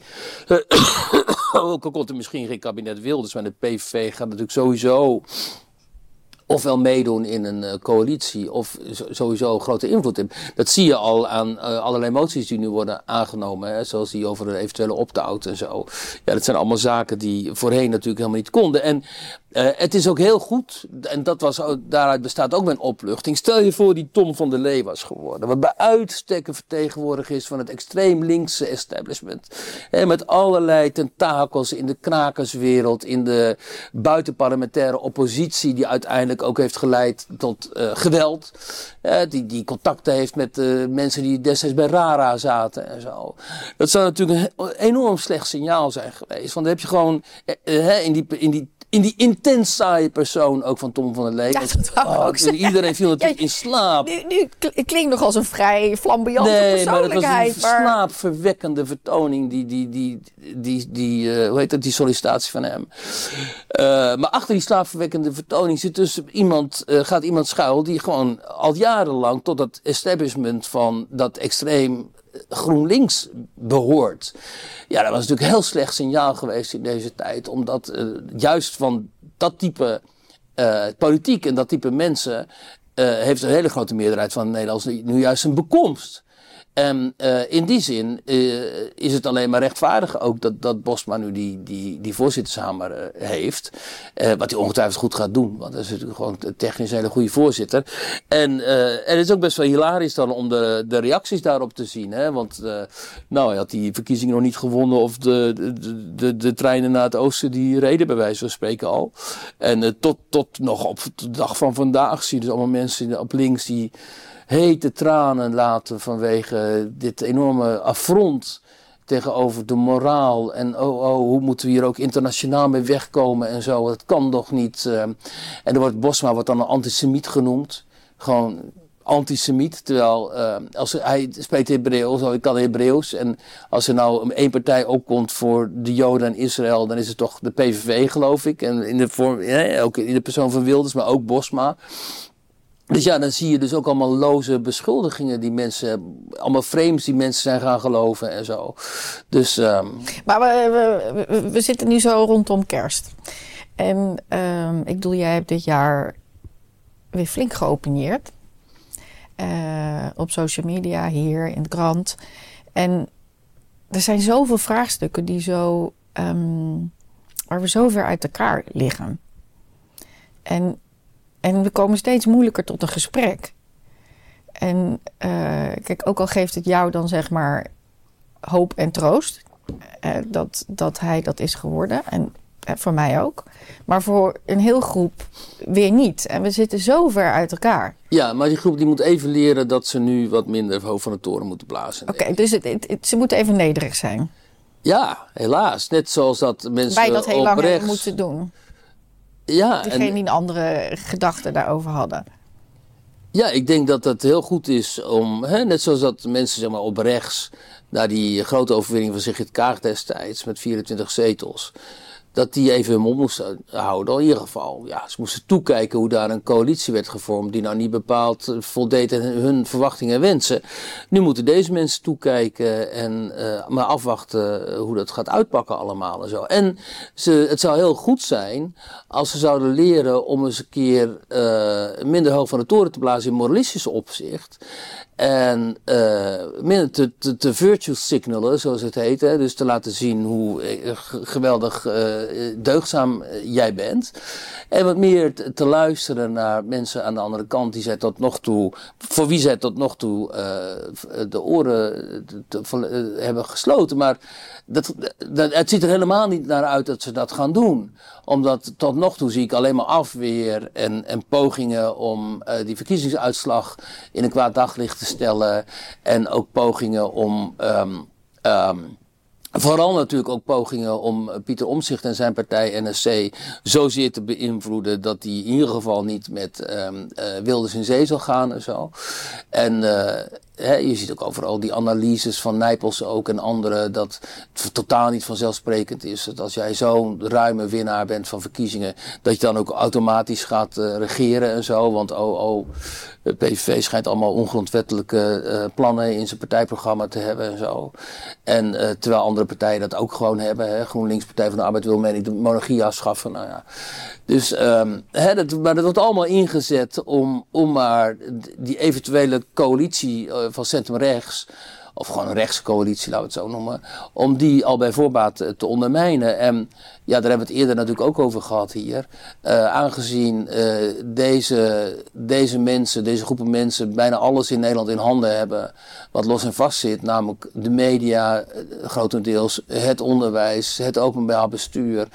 ook al komt er misschien geen kabinet Wilders, maar de PVV gaat natuurlijk sowieso ofwel meedoen in een uh, coalitie of sowieso grote invloed hebben. Dat zie je al aan uh, allerlei moties die nu worden aangenomen, hè, zoals die over een eventuele opt-out en zo. Ja, dat zijn allemaal zaken die voorheen natuurlijk helemaal niet konden. En uh, het is ook heel goed, en dat was, daaruit bestaat ook mijn opluchting. Stel je voor die Tom van der Lee was geworden, wat bij uitstek een vertegenwoordiger is van het extreem linkse establishment. Hè, met allerlei tentakels in de krakerswereld, in de buitenparlementaire oppositie, die uiteindelijk ook heeft geleid tot uh, geweld. die, die contacten heeft met uh, mensen die destijds bij Rara zaten en zo. Dat zou natuurlijk een enorm slecht signaal zijn geweest. Want dan heb je gewoon in die, in die in die intens saaie persoon ook van Tom van der Lee. Ja, dat oh, ook Iedereen viel natuurlijk ja, in slaap. Nu, nu klinkt nog als een vrij flamboyante nee, persoonlijkheid. Maar het was een maar... slaapverwekkende vertoning, die, die, die, die, die uh, hoe heet dat, die sollicitatie van hem. Uh, maar achter die slaapverwekkende vertoning zit dus iemand, uh, gaat iemand schuil die gewoon al jarenlang tot dat establishment van dat extreem GroenLinks behoort. Ja, dat was natuurlijk heel slecht signaal geweest in deze tijd. Omdat uh, juist van dat type uh, politiek en dat type mensen. Uh, heeft een hele grote meerderheid van de Nederlanders nu juist een bekomst. En uh, in die zin uh, is het alleen maar rechtvaardig ook dat, dat Bosma nu die, die, die voorzittershamer uh, heeft. wat hij ongetwijfeld goed gaat doen, want dat is natuurlijk gewoon technisch een hele goede voorzitter. En, en het is ook best wel hilarisch dan om de, de reacties daarop te zien. Hè? Want nou, hij had die verkiezingen nog niet gewonnen of de, de, de, de treinen naar het oosten die reden bij wijze van spreken al. En tot, tot nog op de dag van vandaag zie je dus allemaal mensen op links die hete tranen laten vanwege dit enorme affront tegenover de moraal. En oh, oh, hoe moeten we hier ook internationaal mee wegkomen en zo. Dat kan toch niet. Uh. En er wordt Bosma wordt dan een antisemiet genoemd. Gewoon antisemiet. Terwijl uh, als hij spreekt Hebreeuws, ik kan Hebreeuws. En als er nou één partij opkomt voor de Joden en Israël, dan is het toch de PVV, geloof ik. En in de vorm, ook in de persoon van Wilders, maar ook Bosma. Dus ja, dan zie je dus ook allemaal loze beschuldigingen die mensen, allemaal frames die mensen zijn gaan geloven en zo. Dus, um... Maar we, we, zitten nu zo rondom kerst. En um, ik bedoel, jij hebt dit jaar weer flink geopineerd. Uh, op social media, hier in de krant. En er zijn zoveel vraagstukken die zo, um, waar we zo ver uit elkaar liggen. En en we komen steeds moeilijker tot een gesprek. En uh, kijk, ook al geeft het jou dan zeg maar hoop en troost uh, dat, dat hij dat is geworden. En Hè, voor mij ook. Maar voor een heel groep weer niet. En we zitten zo ver uit elkaar. Ja, maar die groep die moet even leren dat ze nu wat minder hoog van de toren moeten blazen. Oké, dus het, het- het- ze moeten even nederig zijn. Ja, helaas. Net zoals dat mensen Wij dat heel lang moeten doen. Ja, Diegene en, die een andere gedachten daarover hadden. ja, ik denk dat het heel goed is om... Hè, net zoals dat mensen zeg maar, op rechts... naar die grote overwinning van Sigrid Kaag destijds... met 24 zetels... dat die even hun mond moesten houden. In ieder geval, ja, ze moesten toekijken hoe daar een coalitie werd gevormd... die nou niet bepaald eh, voldeed aan hun verwachtingen en wensen. Nu moeten deze mensen toekijken en eh, maar afwachten hoe dat gaat uitpakken allemaal en zo. En ze, het zou heel goed zijn als ze zouden leren om eens een keer eh, minder hoog van de toren te blazen in moralistisch opzicht. En minder te, te, virtue signalen, zoals het heet. Hè? Dus te laten zien hoe geweldig eh, deugdzaam eh, jij bent. En wat meer te, te luisteren naar mensen aan de andere kant die zij tot nog toe, voor wie zij tot nog toe eh, de oren hebben gesloten. Maar dat, dat, het ziet er helemaal niet naar uit dat ze dat gaan doen. Omdat tot nog toe zie ik alleen maar afweer en, en pogingen om die verkiezingsuitslag in een kwaad daglicht te stellen. En ook pogingen om. ehm, ehm, Vooral natuurlijk ook pogingen om eh, Pieter Omtzigt en zijn partij NSC zozeer te beïnvloeden dat hij in ieder geval niet met ehm eh, Wilders in zee zal gaan en zo. En eh, hè, je ziet ook overal die analyses van Nijpels ook en anderen dat het totaal niet vanzelfsprekend is dat als jij zo'n ruime winnaar bent van verkiezingen, dat je dan ook automatisch gaat regeren en zo. Want oh, oh, PVV schijnt allemaal ongrondwettelijke eh, plannen in zijn partijprogramma te hebben en zo. En eh, terwijl andere partijen dat ook gewoon hebben. Hè. GroenLinks, Partij van de Arbeid wil meen de monarchie afschaffen. Nou ja. Dus, ehm, hè, dat, maar dat wordt allemaal ingezet om, om maar die eventuele coalitie eh, van centrum-rechts of gewoon een rechtse coalitie, laten we het zo noemen, om die al bij voorbaat eh, te ondermijnen. En ja, daar hebben we het eerder natuurlijk ook over gehad hier. Eh, aangezien eh, deze, deze mensen, deze groepen mensen, bijna alles in Nederland in handen hebben wat los en vast zit, namelijk de media, grotendeels, het onderwijs, het openbaar bestuur.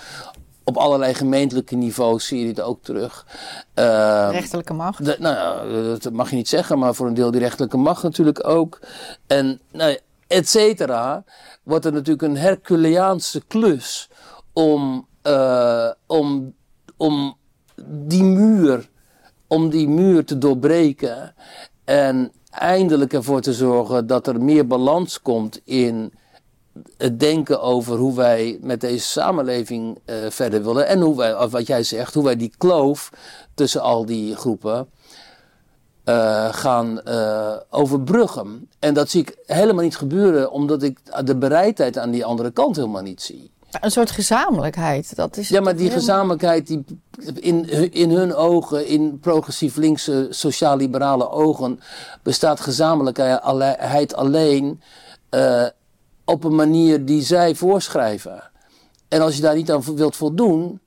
Op allerlei gemeentelijke niveaus zie je dit ook terug. Eh, Rechterlijke macht. de- nou dat mag je niet zeggen, maar voor een deel die rechterlijke macht natuurlijk ook. En nou, et cetera, wordt er natuurlijk een Herculeaanse klus om, eh, om, om die muur, om die muur te doorbreken. En eindelijk ervoor te zorgen dat er meer balans komt in het denken over hoe wij met deze samenleving eh, verder willen. En hoe wij, of wat jij zegt, hoe wij die kloof tussen al die groepen eh, gaan eh, overbruggen. En dat zie ik helemaal niet gebeuren, omdat ik de bereidheid aan die andere kant helemaal niet zie. Een soort gezamenlijkheid. Dat is Ja, maar die helemaal- gezamenlijkheid, die in, in hun ogen, in progressief linkse sociaal-liberale ogen, bestaat gezamenlijkheid alleen op een manier die zij voorschrijven. En als je daar niet aan wilt voldoen,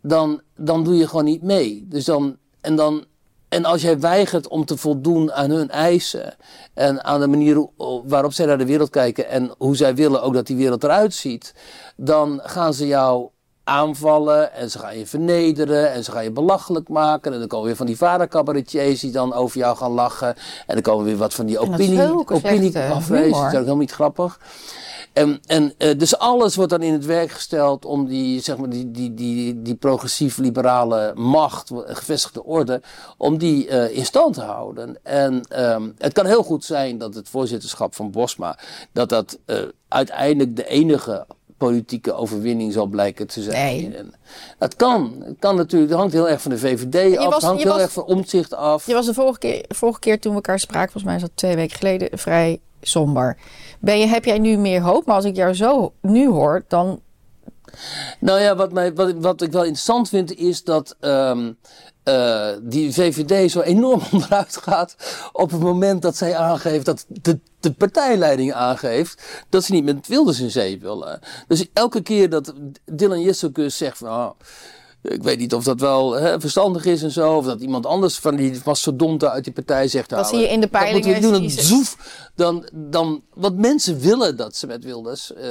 dan, dan doe je gewoon niet mee. Dus dan, en, dan, en als jij weigert om te voldoen aan hun eisen en aan de manier waarop zij naar de wereld kijken en hoe zij willen ook dat die wereld eruit ziet, dan gaan ze jou aanvallen en ze gaan je vernederen en ze gaan je belachelijk maken. En dan komen weer van die vadercabaretiers die dan over jou gaan lachen. En dan komen weer wat van die opinie, afwezen. Dat is ook helemaal niet grappig. En, en eh, dus alles wordt dan in het werk gesteld om die, zeg maar, die, die, die, die progressief-liberale macht, gevestigde orde, om die eh, in stand te houden. En ehm, het kan heel goed zijn dat het voorzitterschap van Bosma, dat dat eh, uiteindelijk de enige politieke overwinning zal blijken te zijn. Nee. Dat kan. Het kan natuurlijk. Het hangt heel erg van de VVD af. was- het hangt heel was- erg van omzicht af. Je was de vorige keer, vorige keer toen we elkaar spraken, volgens mij is dat twee weken geleden, vrij somber. Ben je, heb jij nu meer hoop? Maar als ik jou zo nu hoor, dan Nou ja, wat, mij, wat, wat ik wel interessant vind is dat ehm, eh, die VVD zo enorm onderuit gaat op het moment dat zij aangeeft, dat de, de partijleiding aangeeft, dat ze niet met Wilders in zee willen. Dus elke keer dat Dylan Jesselkus zegt van, oh, Ik weet niet of dat wel hè, verstandig is en zo. Of dat iemand anders van die mastodonten uit die partij zegt... Dat nou, zie je in de dat moeten we peilingen, doen. Dat zoef, dan, dan, want mensen willen dat ze met Wilders eh,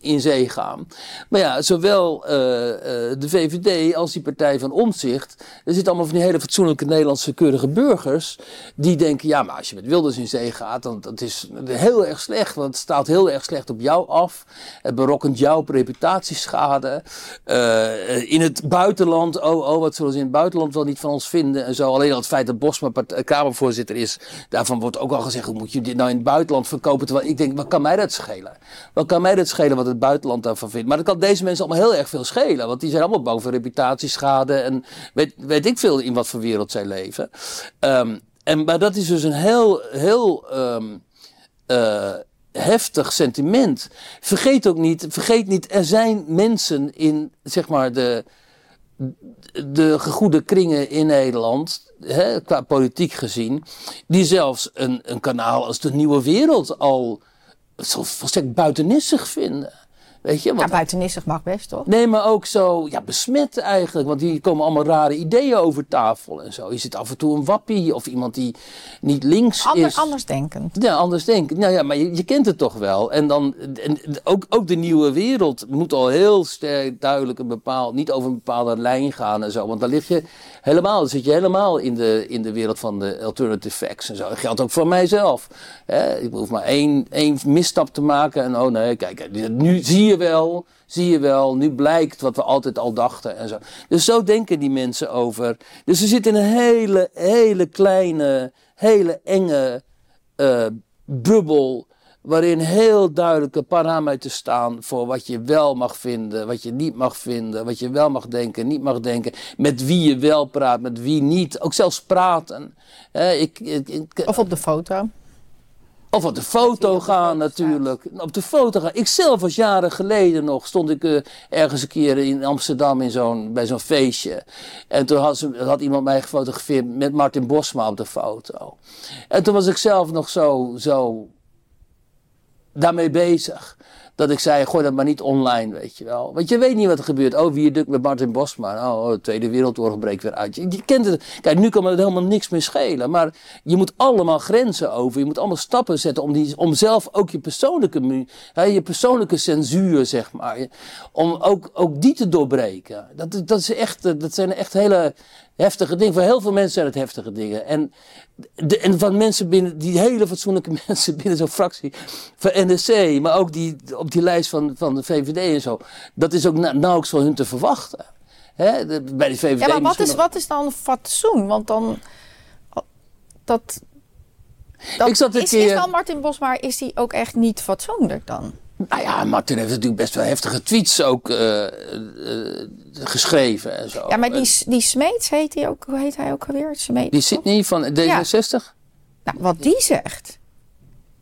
in, zee gaan. Maar ja, zowel eh, eh, de VVD als die partij van Omtzigt... er zitten allemaal van die hele fatsoenlijke Nederlandse keurige burgers... die denken, ja, maar als je met Wilders in zee gaat... dan dat is heel erg slecht, want het staat heel erg slecht op jou af. Het berokkent jouw reputatieschade. Eh, in het buitenland, oh, oh, wat zullen ze in het buitenland wel niet van ons vinden en zo. Alleen al het feit dat Bosma Kamervoorzitter is, daarvan wordt ook al gezegd, hoe moet je dit nou in buitenland verkopen? Terwijl ik denk, wat kan mij dat schelen? Wat kan mij dat schelen wat het buitenland daarvan vindt? Maar dat kan deze mensen allemaal heel erg veel schelen, want die zijn allemaal voor reputatieschade en weet, weet ik veel in wat voor wereld zij leven. Ehm, en, maar dat is dus een heel, heel ehm, eh, heftig sentiment. Vergeet ook niet, vergeet niet, er zijn mensen in, zeg maar, de, de gegoede kringen in Nederland, hè, qua politiek gezien, die zelfs een, een kanaal als de Nieuwe Wereld al volstrekt buitennissig vinden. Weet je, Ja, want buitennissig mag best, toch? Nee, maar ook zo ja, besmet eigenlijk. Want hier komen allemaal rare ideeën over tafel en zo. Je zit af en toe een wappie of iemand die niet links Ander, is. anders denkend. Ja, anders denken. Nou ja, maar je, je kent het toch wel. En dan, en ook, ook de nieuwe wereld moet al heel sterk duidelijk een bepaald, niet over een bepaalde lijn gaan en zo. Want dan lig je helemaal, dan zit je helemaal in de, in de wereld van de alternative facts en zo. Dat geldt ook voor mijzelf. Hè? Ik hoef maar één, één misstap te maken en oh nee, kijk, nu zie je wel, zie je wel, nu blijkt wat we altijd al dachten en zo. Dus zo denken die mensen over. Dus ze zitten in een hele, hele kleine, hele enge eh, bubbel. Waarin heel duidelijke parameters staan voor wat je wel mag vinden, wat je niet mag vinden, wat je wel mag denken, niet mag denken. Met wie je wel praat, met wie niet. Ook zelfs praten. Ik- Of op de foto. Of op de foto gaan natuurlijk. Op de foto gaan. Ik zelf was jaren geleden nog, stond ik eh, ergens een keer in Amsterdam in zo'n, bij zo'n feestje. En toen had, ze, had iemand mij gefotografeerd met Martin Bosma op de foto. En toen was ik zelf nog zo, zo daarmee bezig. Dat ik zei, gooi dat maar niet online, weet je wel. Want je weet niet wat er gebeurt. Oh, wie dukt met Martin Bosma. Oh, de Tweede Wereldoorlog breekt weer uit. Je, kent het. Kijk, nu kan me het helemaal niks meer schelen. Maar je moet allemaal grenzen over. Je moet allemaal stappen zetten om, die, om zelf ook je persoonlijke, hè, je persoonlijke censuur, zeg maar. Om ook, ook die te doorbreken. Dat, dat, is echt, dat zijn echt hele heftige dingen. Voor heel veel mensen zijn het heftige dingen. En, de, en van mensen binnen, die hele fatsoenlijke mensen binnen zo'n fractie van NSC, maar ook die op die lijst van, van de VVD en zo. Dat is ook na- nauwelijks van hun te verwachten. Hè? de- bij de VVD Ja, maar wat is, nog- wat is dan fatsoen? Want dan... Dat, dat Ik zat is, keer- is dan Martin Bosma, is die ook echt niet fatsoenlijk dan? Nou ja, Martin heeft natuurlijk best wel heftige tweets ook eh, eh, geschreven en zo. Ja, maar die, die Smeets heet, hij ook, hoe heet hij ook alweer? Smeets, Die? Sydney van D66? Nou, wat die zegt.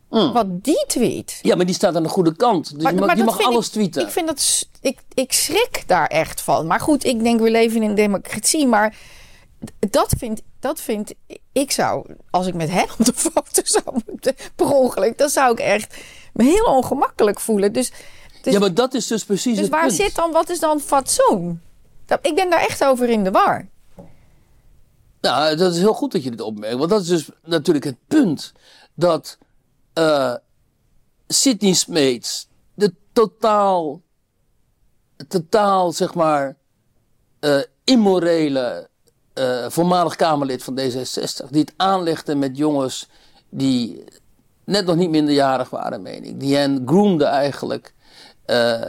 Mm. Wat die tweet. Ja, maar die staat aan de goede kant. Dus je mag, je mag alles ik, tweeten. Ik, vind dat, ik, ik schrik daar echt van. Maar goed, ik denk we leven in een democratie. Maar dat vind, dat vind ik zou, als ik met hem op de foto zou moeten, per ongeluk, dan zou ik echt me heel ongemakkelijk voelen. Dus, dus, ja, maar dat is dus precies dus het waar punt. zit dan, wat is dan fatsoen? Dat, ik ben daar echt over in de war. Nou, dat is heel goed dat je dit opmerkt. Want dat is dus natuurlijk het punt. Dat eh Sidney Smeets de totaal, totaal zeg maar, eh, immorele eh, voormalig Kamerlid van D66. Die het aanlegde met jongens die net nog niet minderjarig waren, meen ik. Die hen groomde eigenlijk. Eh,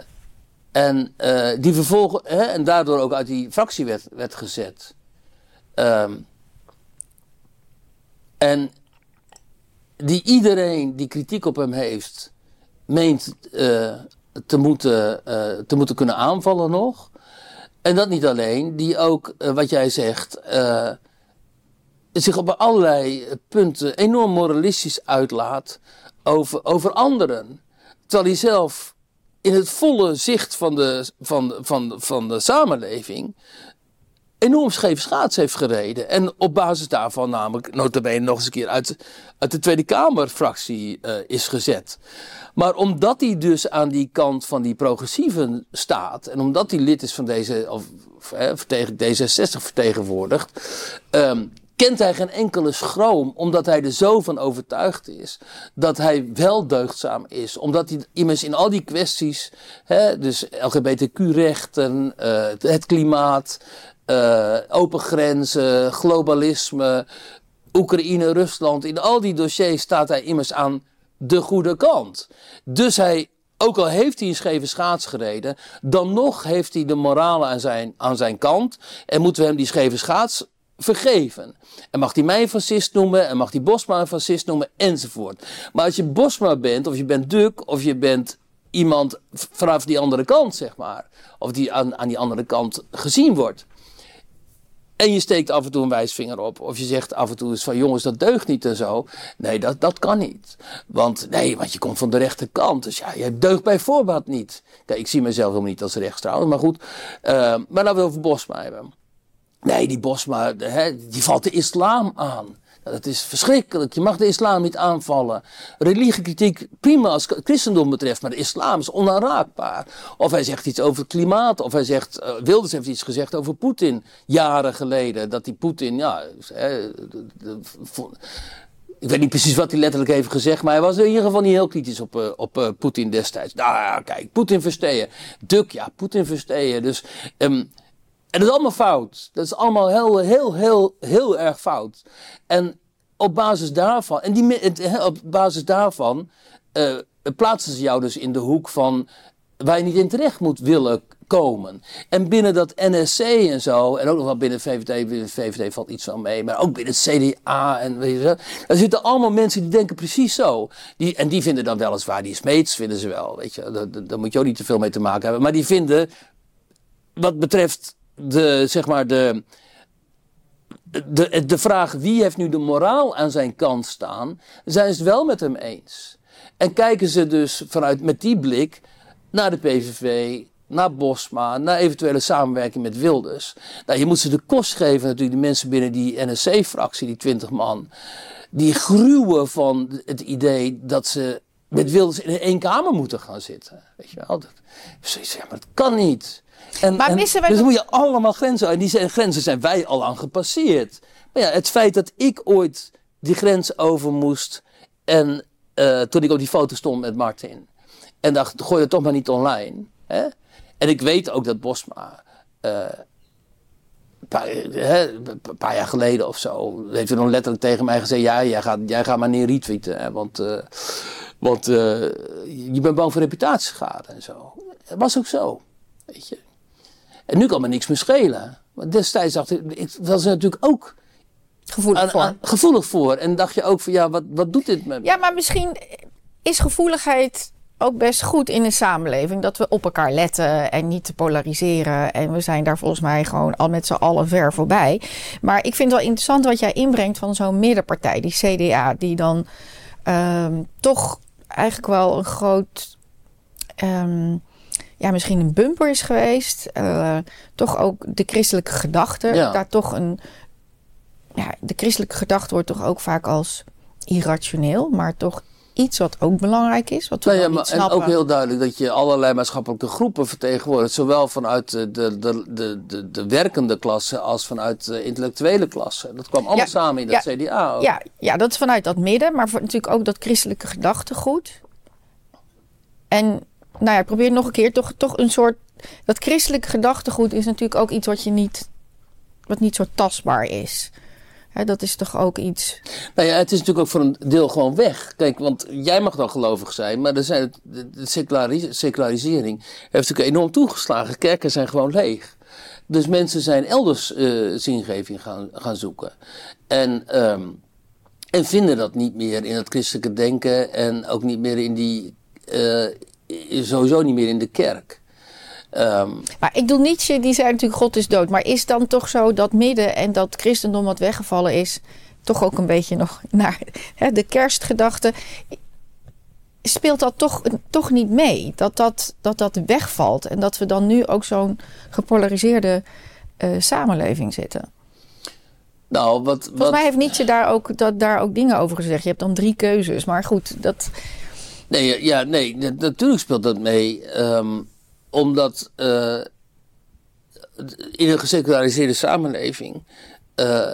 en eh, die vervolgen, hè, en daardoor ook uit die fractie werd, werd gezet. Ehm, en die iedereen die kritiek op hem heeft, meent eh, te, moeten, te moeten kunnen aanvallen nog. En dat niet alleen, die ook, wat jij zegt, zich op allerlei punten enorm moralistisch uitlaat over, over anderen. Terwijl hij zelf in het volle zicht van de, van, van, van de samenleving enorm scheef schaats heeft gereden. En op basis daarvan namelijk notabene nog eens een keer uit, uit de Tweede Kamerfractie uh, is gezet. Maar omdat hij dus aan die kant van die progressieven staat. En omdat hij lid is van deze, of, of D66 vertegenwoordigt. Um, kent hij geen enkele schroom, omdat hij er zo van overtuigd is dat hij wel deugdzaam is. Omdat hij immers in al die kwesties, hè, dus LGBTQ-rechten, uh, het klimaat, uh, open grenzen, globalisme, Oekraïne, Rusland, in al die dossiers staat hij immers aan de goede kant. Dus hij ook al heeft hij een scheve schaats gereden, dan nog heeft hij de morale aan zijn, aan zijn kant. En moeten we hem die scheve schaats vergeven. En mag hij mij een fascist noemen, en mag hij Bosma een fascist noemen, enzovoort. Maar als je Bosma bent, of je bent Duk, of je bent iemand vanaf die andere kant, zeg maar. Of die aan, aan die andere kant gezien wordt. En je steekt af en toe een wijsvinger op. Of je zegt af en toe eens van jongens, dat deugt niet en zo. Nee, dat, dat kan niet. Want nee, want je komt van de rechterkant. Dus ja, je deugt bij voorbaat niet. Kijk, ik zie mezelf helemaal niet als rechts trouwens, maar goed. Uh, maar laten we over Bosma hebben. Nee, die Bosma, hè, die valt de islam aan. Dat is verschrikkelijk. Je mag de islam niet aanvallen. Religiekritiek, prima als het christendom betreft, maar de islam is onaanraakbaar. Of hij zegt iets over het klimaat, of hij zegt, uh, Wilders heeft iets gezegd over Poetin, jaren geleden. Dat die Poetin, ja, hè, ik weet niet precies wat hij letterlijk heeft gezegd, maar hij was in ieder geval niet heel kritisch op, uh, op uh, Poetin destijds. Nou ja, kijk, Poetin versteeën. Duk, ja, Poetin versteeën. Dus um, en dat is allemaal fout. Dat is allemaal heel, heel, heel, heel erg fout. En op basis daarvan, en die, op basis daarvan uh, plaatsen ze jou dus in de hoek van waar je niet in terecht moet willen komen. En binnen dat NSC en zo, en ook nog wel binnen VVD, VVD valt iets van mee, maar ook binnen het CDA en weet je, daar zitten allemaal mensen die denken precies zo. Die, en die vinden dan weliswaar, die smeets vinden ze wel, weet je, daar, daar moet je ook niet te veel mee te maken hebben, maar die vinden, wat betreft de, zeg maar de, de, de vraag wie heeft nu de moraal aan zijn kant staan, zijn ze het wel met hem eens. En kijken ze dus vanuit met die blik naar de PVV, naar Bosma, naar eventuele samenwerking met Wilders. Nou, je moet ze de kost geven, natuurlijk, de mensen binnen die NSC-fractie, die 20 man. Die gruwen van het idee dat ze met Wilders in één kamer moeten gaan zitten. Weet je wel? Dat, ja, maar dat kan niet. En, maar missen wij dus moet je allemaal grenzen. En die zijn, grenzen zijn wij al aan gepasseerd. Maar ja, het feit dat ik ooit die grens over moest. En uh, toen ik op die foto stond met Martin. En dacht, gooi het toch maar niet online. Hè? En ik weet ook dat Bosma. Uh, een paar, een paar, jaar geleden of zo. Heeft hij nog letterlijk tegen mij gezegd: Ja, jij gaat, jij gaat maar niet retweeten. Hè, want uh, want je bent bang voor reputatieschade en zo. Dat was ook zo. Weet je. En nu kan me niks meer schelen. Maar destijds dacht ik, ik was er natuurlijk ook gevoelig voor. gevoelig voor. En dacht je ook van ja, wat, wat doet dit met me? Ja, maar misschien is gevoeligheid ook best goed in een samenleving. Dat we op elkaar letten en niet te polariseren. En we zijn daar volgens mij gewoon al met z'n allen ver voorbij. Maar ik vind het wel interessant wat jij inbrengt van zo'n middenpartij, die CDA, die dan um, toch eigenlijk wel een groot. Um, ja, misschien een bumper is geweest. Uh, toch ook de christelijke gedachte. Ja. Daar toch een. Ja, de christelijke gedachte wordt toch ook vaak als irrationeel, maar toch iets wat ook belangrijk is. Wat we Nou ja, maar, en ook heel duidelijk dat je allerlei maatschappelijke groepen vertegenwoordigt. Zowel vanuit de, de, de, de, de, de werkende klasse als vanuit de intellectuele klasse. Dat kwam allemaal Ja, samen in dat ja, CDA. ook. Ja, ja, dat is vanuit dat midden, maar voor, natuurlijk ook dat christelijke gedachtegoed. En nou ja, probeer nog een keer. Toch, toch een soort. Dat christelijke gedachtegoed is natuurlijk ook iets wat je niet. wat niet zo tastbaar is. Hè, dat is toch ook iets. Nou ja, het is natuurlijk ook voor een deel gewoon weg. Kijk, want jij mag dan gelovig zijn, maar er zijn, de, de seculari- secularisering heeft natuurlijk enorm toegeslagen. Kerken zijn gewoon leeg. Dus mensen zijn elders eh zingeving gaan, gaan zoeken. En, ehm, en vinden dat niet meer in het christelijke denken en ook niet meer in die. eh, sowieso niet meer in de kerk. Ehm, Maar ik doe Nietzsche, die zei natuurlijk: God is dood. Maar is dan toch zo dat midden en dat christendom wat weggevallen is. toch ook een beetje nog naar hè, de kerstgedachte. Speelt dat toch, toch niet mee? Dat dat, dat dat wegvalt. En dat we dan nu ook zo'n gepolariseerde eh, samenleving zitten. Nou, wat, Volgens wat, mij heeft Nietzsche daar ook, dat, daar ook dingen over gezegd. Je hebt dan drie keuzes. Maar goed, dat, Nee, ja, nee, na- natuurlijk speelt dat mee. ehm, omdat eh, in een geseculariseerde samenleving, eh,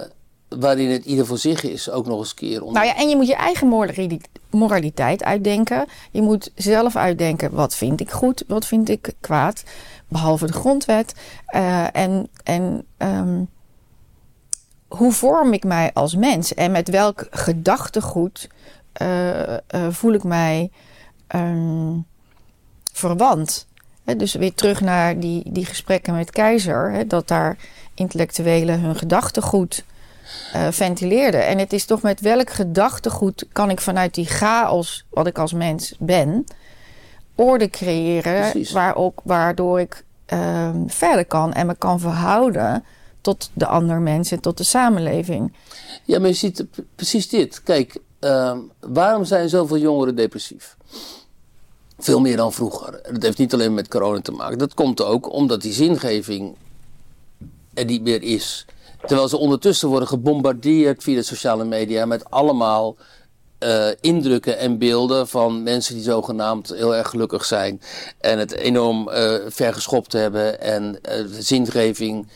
waarin het ieder voor zich is, ook nog eens een keer. Onder... Nou ja, en je moet je eigen morali- moraliteit uitdenken. Je moet zelf uitdenken, wat vind ik goed, wat vind ik kwaad. Behalve de grondwet. Eh, en en ehm, hoe vorm ik mij als mens? En met welk gedachtegoed eh, eh, voel ik mij ehm, verwant? Dus weer terug naar die, die gesprekken met Keizer. Dat daar intellectuelen hun gedachtegoed eh, ventileerden. En het is toch met welk gedachtegoed kan ik vanuit die chaos, wat ik als mens ben, orde creëren Precies. waar ook, waardoor ik ehm, verder kan en me kan verhouden tot de ander mens en tot de samenleving. Ja, maar je ziet precies dit. Kijk, ehm, waarom zijn zoveel jongeren depressief? Veel meer dan vroeger. Dat heeft niet alleen met corona te maken. Dat komt ook omdat die zingeving er niet meer is. Terwijl ze ondertussen worden gebombardeerd via de sociale media met allemaal eh, indrukken en beelden van mensen die zogenaamd heel erg gelukkig zijn. En het enorm eh vergeschopt hebben en de zingeving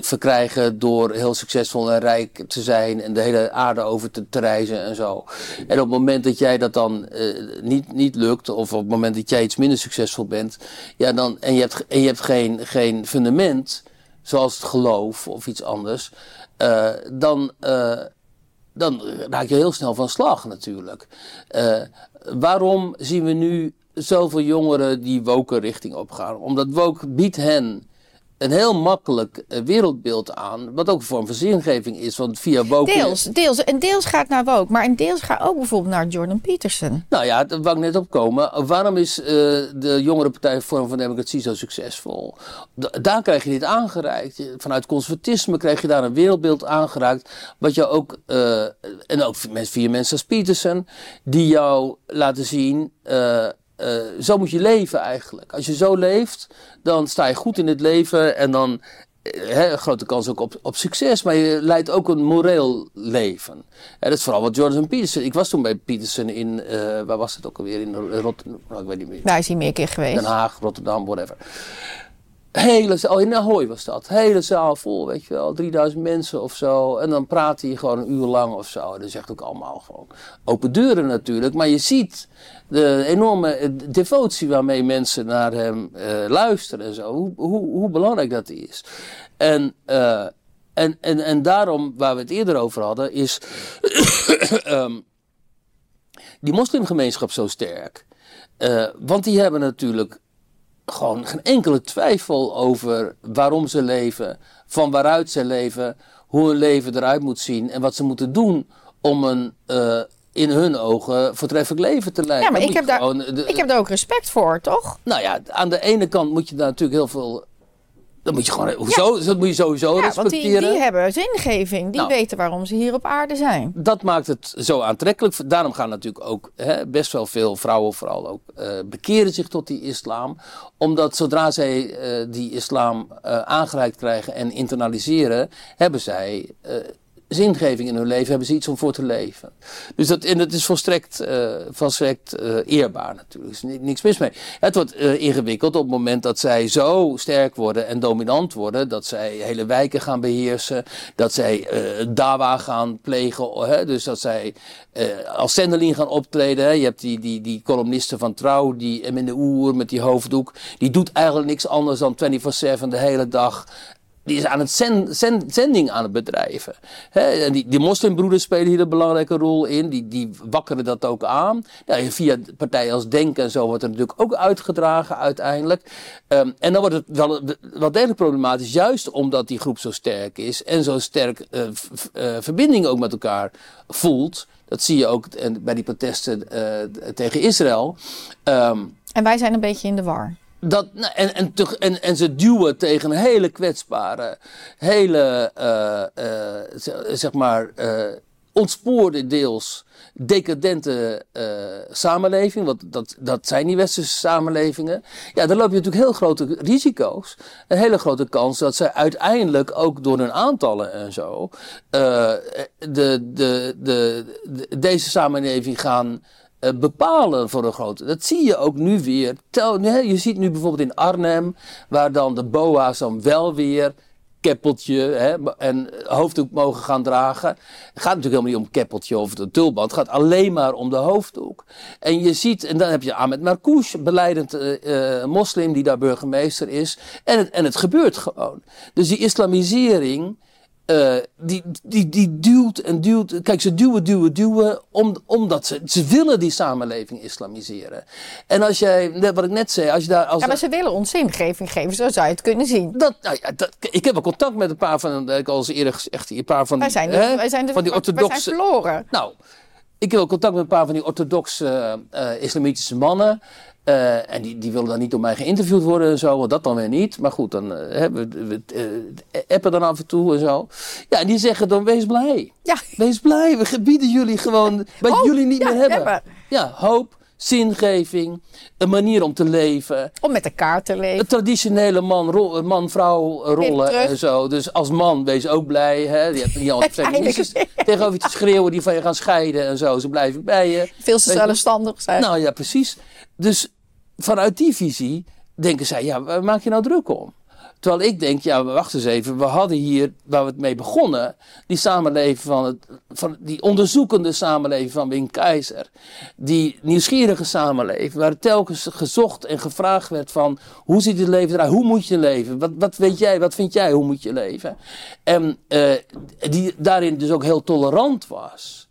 verkrijgen door heel succesvol en rijk te zijn en de hele aarde over te, reizen en zo. En op het moment dat jij dat dan eh, niet, niet lukt, of op het moment dat jij iets minder succesvol bent, ja, dan, en je hebt, en je hebt geen, geen fundament, zoals het geloof of iets anders, eh, dan. eh, dan raak je heel snel van slag natuurlijk. Eh, waarom zien we nu zoveel jongeren die woke richting opgaan? Omdat woke biedt hen een heel makkelijk eh, wereldbeeld aan, wat ook een vorm van zingeving is. Want via woke... Deels, deels. En deels gaat naar woke, maar een deels gaat ook bijvoorbeeld naar Jordan Peterson. Nou ja, daar wou ik net op komen. Waarom is eh, de jongere partij Vorm van Democratie zo succesvol? Da- daar krijg je dit aangereikt. Vanuit conservatisme krijg je daar een wereldbeeld aangereikt. Wat je ook, eh, en ook via mensen- als Peterson, die jou laten zien. Eh, zo moet je leven eigenlijk. Als je zo leeft, dan sta je goed in het leven en dan eh, hè, een grote kans ook op, op succes, maar je leidt ook een moreel leven. Dat is vooral wat Jordan Peterson. Ik was toen bij Peterson in, eh, waar was het ook alweer? In Rotterdam, nou, ik weet niet meer. Daar is hij meer keer geweest. Den Haag, Rotterdam, whatever. Hele zaal, oh in Ahoy was dat. Hele zaal vol, weet je wel. 3000 mensen of zo. En dan praat hij gewoon een uur lang of zo. Dat zegt ook allemaal gewoon open deuren natuurlijk. Maar je ziet de enorme eh, devotie waarmee mensen naar hem eh, luisteren en zo. Hoe, hoe, hoe belangrijk dat is. En, eh, en, en, en daarom, waar we het eerder over hadden, is ehm, die moslimgemeenschap zo sterk. Want die hebben natuurlijk gewoon geen enkele twijfel over waarom ze leven, van waaruit ze leven, hoe hun leven eruit moet zien en wat ze moeten doen om een eh, in hun ogen voortreffelijk leven te leiden. Ja, maar ik heb, daar, de- ik heb daar ook respect voor, toch? Nou ja, aan de ene kant moet je daar natuurlijk heel veel. Dan moet je gewoon. Hoezo? Dat moet je sowieso Ja, want die, respecteren. die hebben zingeving. Die Nou. weten waarom ze hier op aarde zijn. dat maakt het zo aantrekkelijk. Daarom gaan natuurlijk ook hè, best wel veel vrouwen, vooral ook, eh, bekeren zich tot die islam. Omdat zodra zij eh, die islam eh, aangereikt krijgen en internaliseren, hebben zij zingeving in hun leven, hebben ze iets om voor te leven. Dus dat, en dat is volstrekt, eh, volstrekt eh, eerbaar natuurlijk. Er is ni- niks mis mee. Het wordt eh, ingewikkeld op het moment dat zij zo sterk worden en dominant worden, dat zij hele wijken gaan beheersen, dat zij dawa gaan plegen, hè? dus dat zij als zendeling gaan optreden. Hè? Je hebt die, die, die columniste van Trouw, die Emine Oer met die hoofddoek, die doet eigenlijk niks anders dan 24-7 de hele dag die is aan het zend, zend- zending aan het bedrijven. Hè, en die, die moslimbroeders spelen hier een belangrijke rol in. Die, die wakkeren dat ook aan. Ja, via partijen als Denk en zo wordt er natuurlijk ook uitgedragen uiteindelijk. Ehm, en dan wordt het wel, wel degelijk problematisch. Juist omdat die groep zo sterk is. En zo sterk eh, eh, verbinding ook met elkaar voelt. Dat zie je ook bij die protesten eh, tegen Israël. Ehm, En wij zijn een beetje in de war. Dat, nou, en, en, en, ze duwen tegen een hele kwetsbare, hele, eh, eh, zeg maar, eh, ontspoorde deels decadente uh, samenleving, want dat, dat zijn die westerse samenlevingen. Ja, dan loop je natuurlijk heel grote risico's. Een hele grote kans dat ze uiteindelijk ook door hun aantallen en zo uh, de, de, de, de, deze samenleving gaan uh, bepalen voor een grote. Dat zie je ook nu weer. Tel, je ziet nu bijvoorbeeld in Arnhem, waar dan de BOA's dan wel weer keppeltje hè, en hoofddoek mogen gaan dragen. Het gaat natuurlijk helemaal niet om keppeltje of de tulband. Het gaat alleen maar om de hoofddoek. En je ziet, en dan heb je Ahmed Marcouch, beleidend uh, moslim die daar burgemeester is. En het, en het gebeurt gewoon. Dus die islamisering uh, die, die, die duwt en duwt. Kijk, ze duwen, duwen, duwen. Om, omdat ze, ze willen die samenleving islamiseren. En als jij, wat ik net zei, als je daar. Als ja, maar ze willen ons zingeving geven, zo zou je het kunnen zien. Dat, nou ja, dat, ik heb wel contact met een paar van, ik al eens eerder gezegd, een paar van, wij zijn de, hè, wij zijn de, van die orthodoxe. Wij zijn verloren. Nou, ik heb wel contact met een paar van die orthodoxe uh, islamitische mannen. Uh, en die, die willen dan niet door mij geïnterviewd worden en zo, want dat dan weer niet. Maar goed, dan uh, we, we uh, appen dan af en toe en zo. Ja, en die zeggen dan, wees blij. Ja. Wees blij, we bieden jullie gewoon wat jullie niet ja, meer hebben. hebben. Ja, hoop, zingeving, een manier om te leven. Om met elkaar te leven. Een traditionele man-vrouw rollen en zo. Dus als man, wees ook blij. Hè? Je hebt niet altijd tegenover je te schreeuwen die van je gaan scheiden en zo. Ze blijven bij je. Veel te zelfstandig zijn. Nou ja, precies. Dus vanuit die visie denken zij, ja, waar maak je nou druk om? Terwijl ik denk, ja, wacht eens even, we hadden hier, waar we het mee begonnen, die samenleving van, het, van die onderzoekende samenleving van Wim Keizer. Die nieuwsgierige samenleving, waar telkens gezocht en gevraagd werd van, hoe ziet het leven eruit, hoe moet je leven, wat, wat weet jij, wat vind jij, hoe moet je leven? En uh, die daarin dus ook heel tolerant was.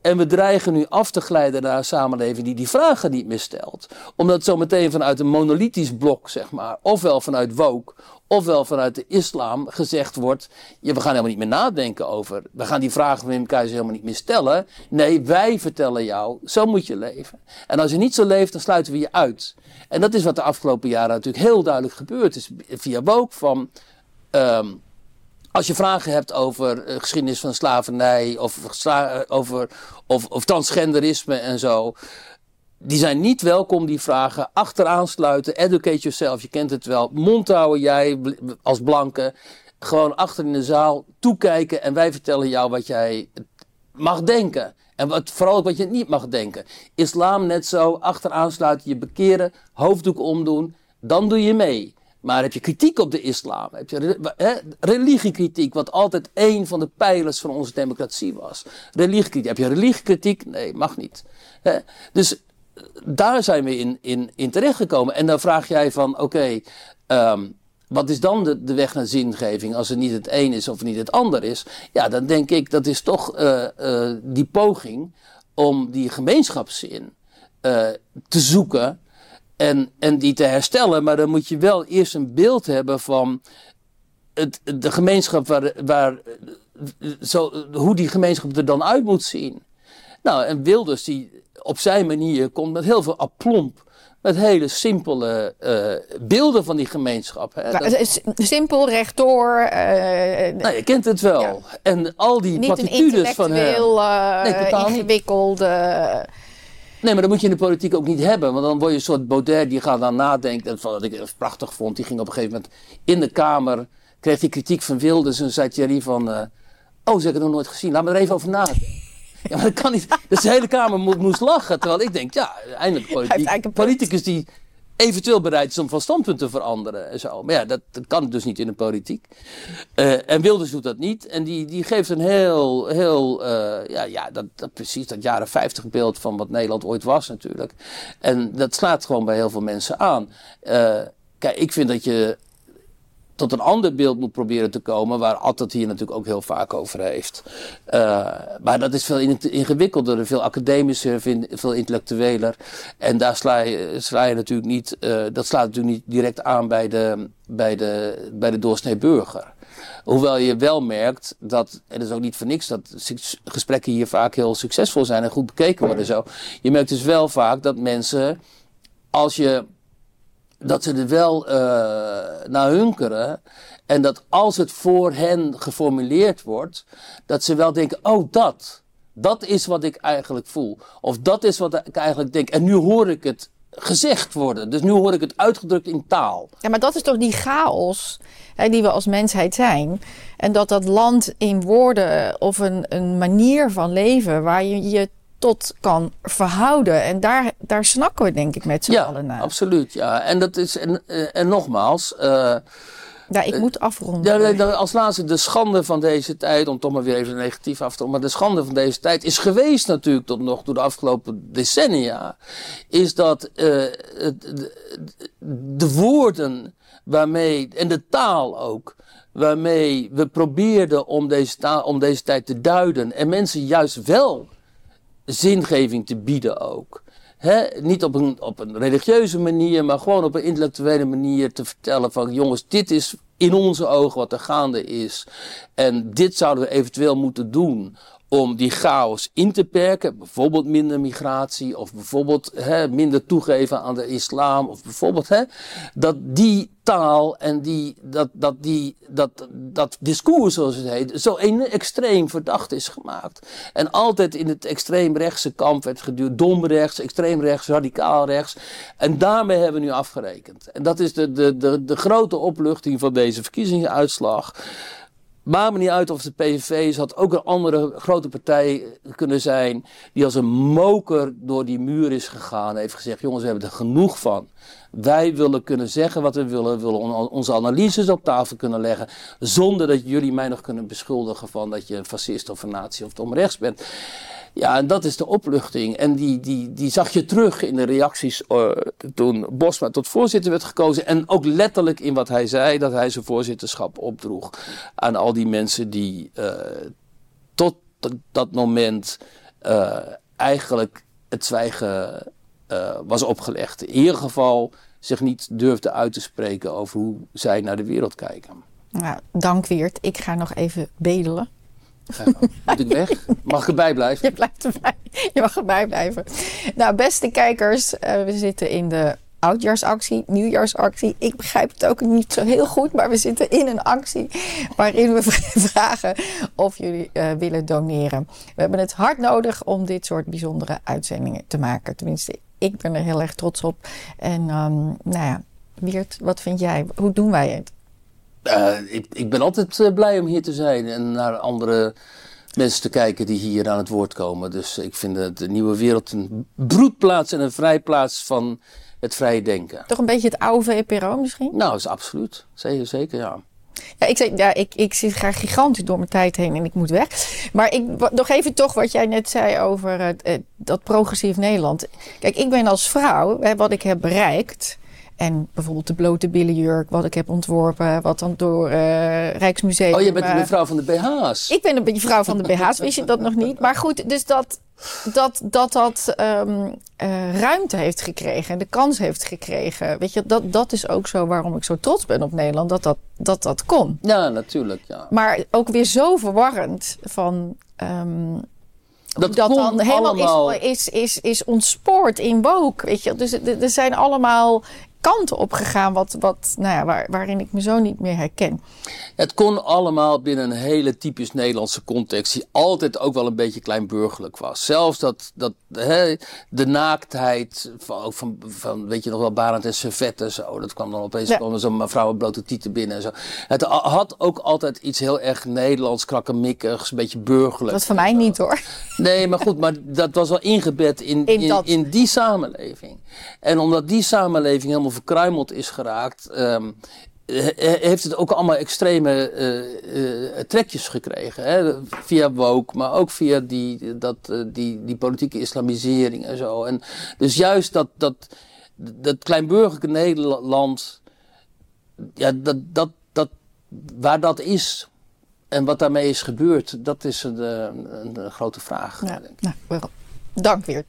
En we dreigen nu af te glijden naar een samenleving die die vragen niet meer stelt. Omdat zo meteen vanuit een monolithisch blok, zeg maar, ofwel vanuit woke, ofwel vanuit de islam gezegd wordt: ja, we gaan helemaal niet meer nadenken over. We gaan die vragen van Keizer helemaal niet meer stellen. Nee, wij vertellen jou, zo moet je leven. En als je niet zo leeft, dan sluiten we je uit. En dat is wat de afgelopen jaren natuurlijk heel duidelijk gebeurd is. Via woke van. Um, als je vragen hebt over uh, geschiedenis van slavernij of, over, of, of transgenderisme en zo. Die zijn niet welkom, die vragen. Achteraan sluiten, educate yourself, je kent het wel. Mond houden jij als blanke. Gewoon achter in de zaal toekijken en wij vertellen jou wat jij mag denken. En wat, vooral ook wat je niet mag denken. Islam net zo, achteraan sluiten, je bekeren, hoofddoek omdoen. Dan doe je mee. Maar heb je kritiek op de islam, heb je hè, religiekritiek, wat altijd één van de pijlers van onze democratie was. Religiekritiek. Heb je religiekritiek? Nee, mag niet. Dus eh, daar zijn we in, in, in terechtgekomen. En dan vraag jij van, oké, um, wat is dan de, de, weg naar zingeving als het niet het een is of niet het ander is? Ja, dan denk ik dat is toch uh, uh, die poging om die gemeenschapszin te zoeken en, en die te herstellen. Maar dan moet je wel eerst een beeld hebben van het, de gemeenschap waar, waar zo, hoe die gemeenschap er dan uit moet zien. Nou, en Wilders die op zijn manier komt met heel veel aplomp. Met hele simpele uh, beelden van die gemeenschap. Hè. Nou, dat... Simpel, rechtdoor. Uh, nou, je kent het wel. Ja. En al die platitudes van hem. Uh, nee, totaal ingewikkelde. Nee, maar dat moet je in de politiek ook niet hebben. Want dan word je een soort Baudet die gaat dan nadenken. En wat ik prachtig vond, die ging op een gegeven moment in de Kamer. Kreeg hij kritiek van Wilders en zei Thierry van... Uh, oh, ze hebben het nog nooit gezien. Laat me er even over nadenken. Ja, maar dat kan niet. Dus de hele Kamer moest lachen. Terwijl ik denk, ja, eindelijk politiek. Politicus die eventueel bereid is om van standpunt te veranderen en zo. Maar ja, dat, kan dus niet in de politiek. Uh, en Wilders doet dat niet. En die, die geeft een heel, heel uh, ja, ja dat, dat, precies dat jaren 50 beeld van wat Nederland ooit was natuurlijk. En dat slaat gewoon bij heel veel mensen aan. Uh, kijk, ik vind dat je tot een ander beeld moet proberen te komen, waar altijd hier natuurlijk ook heel vaak over heeft. Uh, maar dat is veel ingewikkelder, veel academischer, veel intellectueler. En daar sla je, natuurlijk niet, uh, dat slaat natuurlijk niet direct aan bij de, bij de, bij de doorsnee burger. Hoewel je wel merkt dat, en dat is ook niet voor niks, dat gesprekken hier vaak heel succesvol zijn en goed bekeken worden zo. Je merkt dus wel vaak dat mensen, als je dat ze er wel uh, naar hunkeren. En dat als het voor hen geformuleerd wordt, dat ze wel denken: oh, dat. Dat is wat ik eigenlijk voel. Of dat is wat ik eigenlijk denk. En nu hoor ik het gezegd worden. Dus nu hoor ik het uitgedrukt in taal. Ja, maar dat is toch die chaos hè, die we als mensheid zijn. En dat dat land in woorden of een, een manier van leven waar je je tot kan verhouden. En daar, daar snakken we denk ik met z'n Ja, allen naar. absoluut. Ja. En, dat is, en, eh, en nogmaals, eh, Ja, ik moet afronden. Ja, als laatste, de schande van deze tijd, om toch maar weer even negatief af te doen, maar de schande van deze tijd is geweest natuurlijk tot nog door de afgelopen decennia, is dat eh, de, de woorden waarmee, en de taal ook, waarmee we probeerden om deze, taal, om deze tijd te duiden en mensen juist wel zingeving te bieden ook. Niet op een, op een religieuze manier, maar gewoon op een intellectuele manier te vertellen van jongens, dit is in onze ogen wat er gaande is. En dit zouden we eventueel moeten doen om die chaos in te perken. Bijvoorbeeld minder migratie of bijvoorbeeld hè, minder toegeven aan de islam. Of bijvoorbeeld hè, dat die taal en die, dat, dat, die, dat, dat discours zoals het heet zo extreem verdacht is gemaakt. En altijd in het extreemrechtse kamp werd geduwd. Dom rechts, extreem rechts, radicaal rechts. En daarmee hebben we nu afgerekend. En dat is de, de, de, de grote opluchting van deze verkiezingsuitslag. Maakt me niet uit of de PVV is, had ook een andere grote partij kunnen zijn. Die als een moker door die muur is gegaan. Heeft gezegd: jongens, we hebben er genoeg van. Wij willen kunnen zeggen wat we willen. We willen on- onze analyses op tafel kunnen leggen. Zonder dat jullie mij nog kunnen beschuldigen van dat je een fascist of een nazi of om rechts bent. Ja, en dat is de opluchting. En die, die, die zag je terug in de reacties eh, toen Bosma tot voorzitter werd gekozen. En ook letterlijk in wat hij zei, dat hij zijn voorzitterschap opdroeg aan al die mensen die eh, tot dat- dat moment eh, eigenlijk het zwijgen eh, was opgelegd. In ieder geval zich niet durfde uit te spreken over hoe zij naar de wereld kijken. Nou, dank Weert. Ik ga nog even bedelen. Ja, moet ik weg? Mag ik erbij blijven? Je blijft erbij. Je mag erbij blijven. Nou, beste kijkers, eh, we zitten in de oudjaarsactie, nieuwjaarsactie. Ik begrijp het ook niet zo heel goed, maar we zitten in een actie waarin we vragen of jullie eh, willen doneren. We hebben het hard nodig om dit soort bijzondere uitzendingen te maken. Tenminste, ik ben er heel erg trots op. En ehm, nou ja, Wiert, wat vind jij? Hoe doen wij het? Eh, ik, ik ben altijd eh, blij om hier te zijn en naar andere mensen te kijken die hier aan het woord komen. Dus ik vind de, de nieuwe wereld een broedplaats en een vrijplaats van het vrije denken. Toch een beetje het oude VPRO misschien? Nou, dat is absoluut. Zeker, zeker ja. Ja, ik, zeg, ja ik, ik zit graag gigantisch door mijn tijd heen en ik moet weg. Maar ik, nog even toch wat jij net zei over het, eh, dat progressief Nederland. Kijk, ik ben als vrouw, hè, wat ik heb bereikt... en bijvoorbeeld de blote billenjurk, wat ik heb ontworpen... wat dan door eh Rijksmuseum... Oh, je bent de eh, mevrouw van de BH's. ik ben een beetje vrouw van de BH's, wist je dat nog niet? Maar goed, dus dat dat, dat, dat ehm, eh, ruimte heeft gekregen en de kans heeft gekregen. Weet je, dat, dat is ook zo waarom ik zo trots ben op Nederland, dat dat, dat, dat kon. Ja, natuurlijk. Ja. Maar ook weer zo verwarrend van. ehm, Dat, dat dan helemaal allemaal. is, is, is, is ontspoord in woke. Weet je? Dus er zijn allemaal kanten op gegaan wat, wat, nou ja, waar, waarin ik me zo niet meer herken. Het kon allemaal binnen een hele typisch Nederlandse context, die altijd ook wel een beetje kleinburgerlijk was. Zelfs dat, dat hè, de naaktheid van, ook van, van, weet je nog wel, Barend en Servette, zo, dat kwam dan opeens, Ja. kwam zo'n mevrouw met blote tieten binnen en zo. Het ha- had ook altijd iets heel erg Nederlands, krakkemikkigs, een beetje burgerlijk. Dat van mij niet hoor. Nee, maar goed, maar dat was wel ingebed in, In in, in die samenleving. En omdat die samenleving helemaal verkruimeld is geraakt, ehm, he- he- heeft het ook allemaal extreme eh, eh, trekjes gekregen. Hè? Via woke, maar ook via die, dat, eh, die, die politieke islamisering en zo. En dus juist dat, dat, dat kleinburgerlijke Nederland, ja, dat, dat, dat, waar dat is. En wat daarmee is gebeurd, dat is een, een, een grote vraag. Ja, denk ik. nou, wel. Dank weer.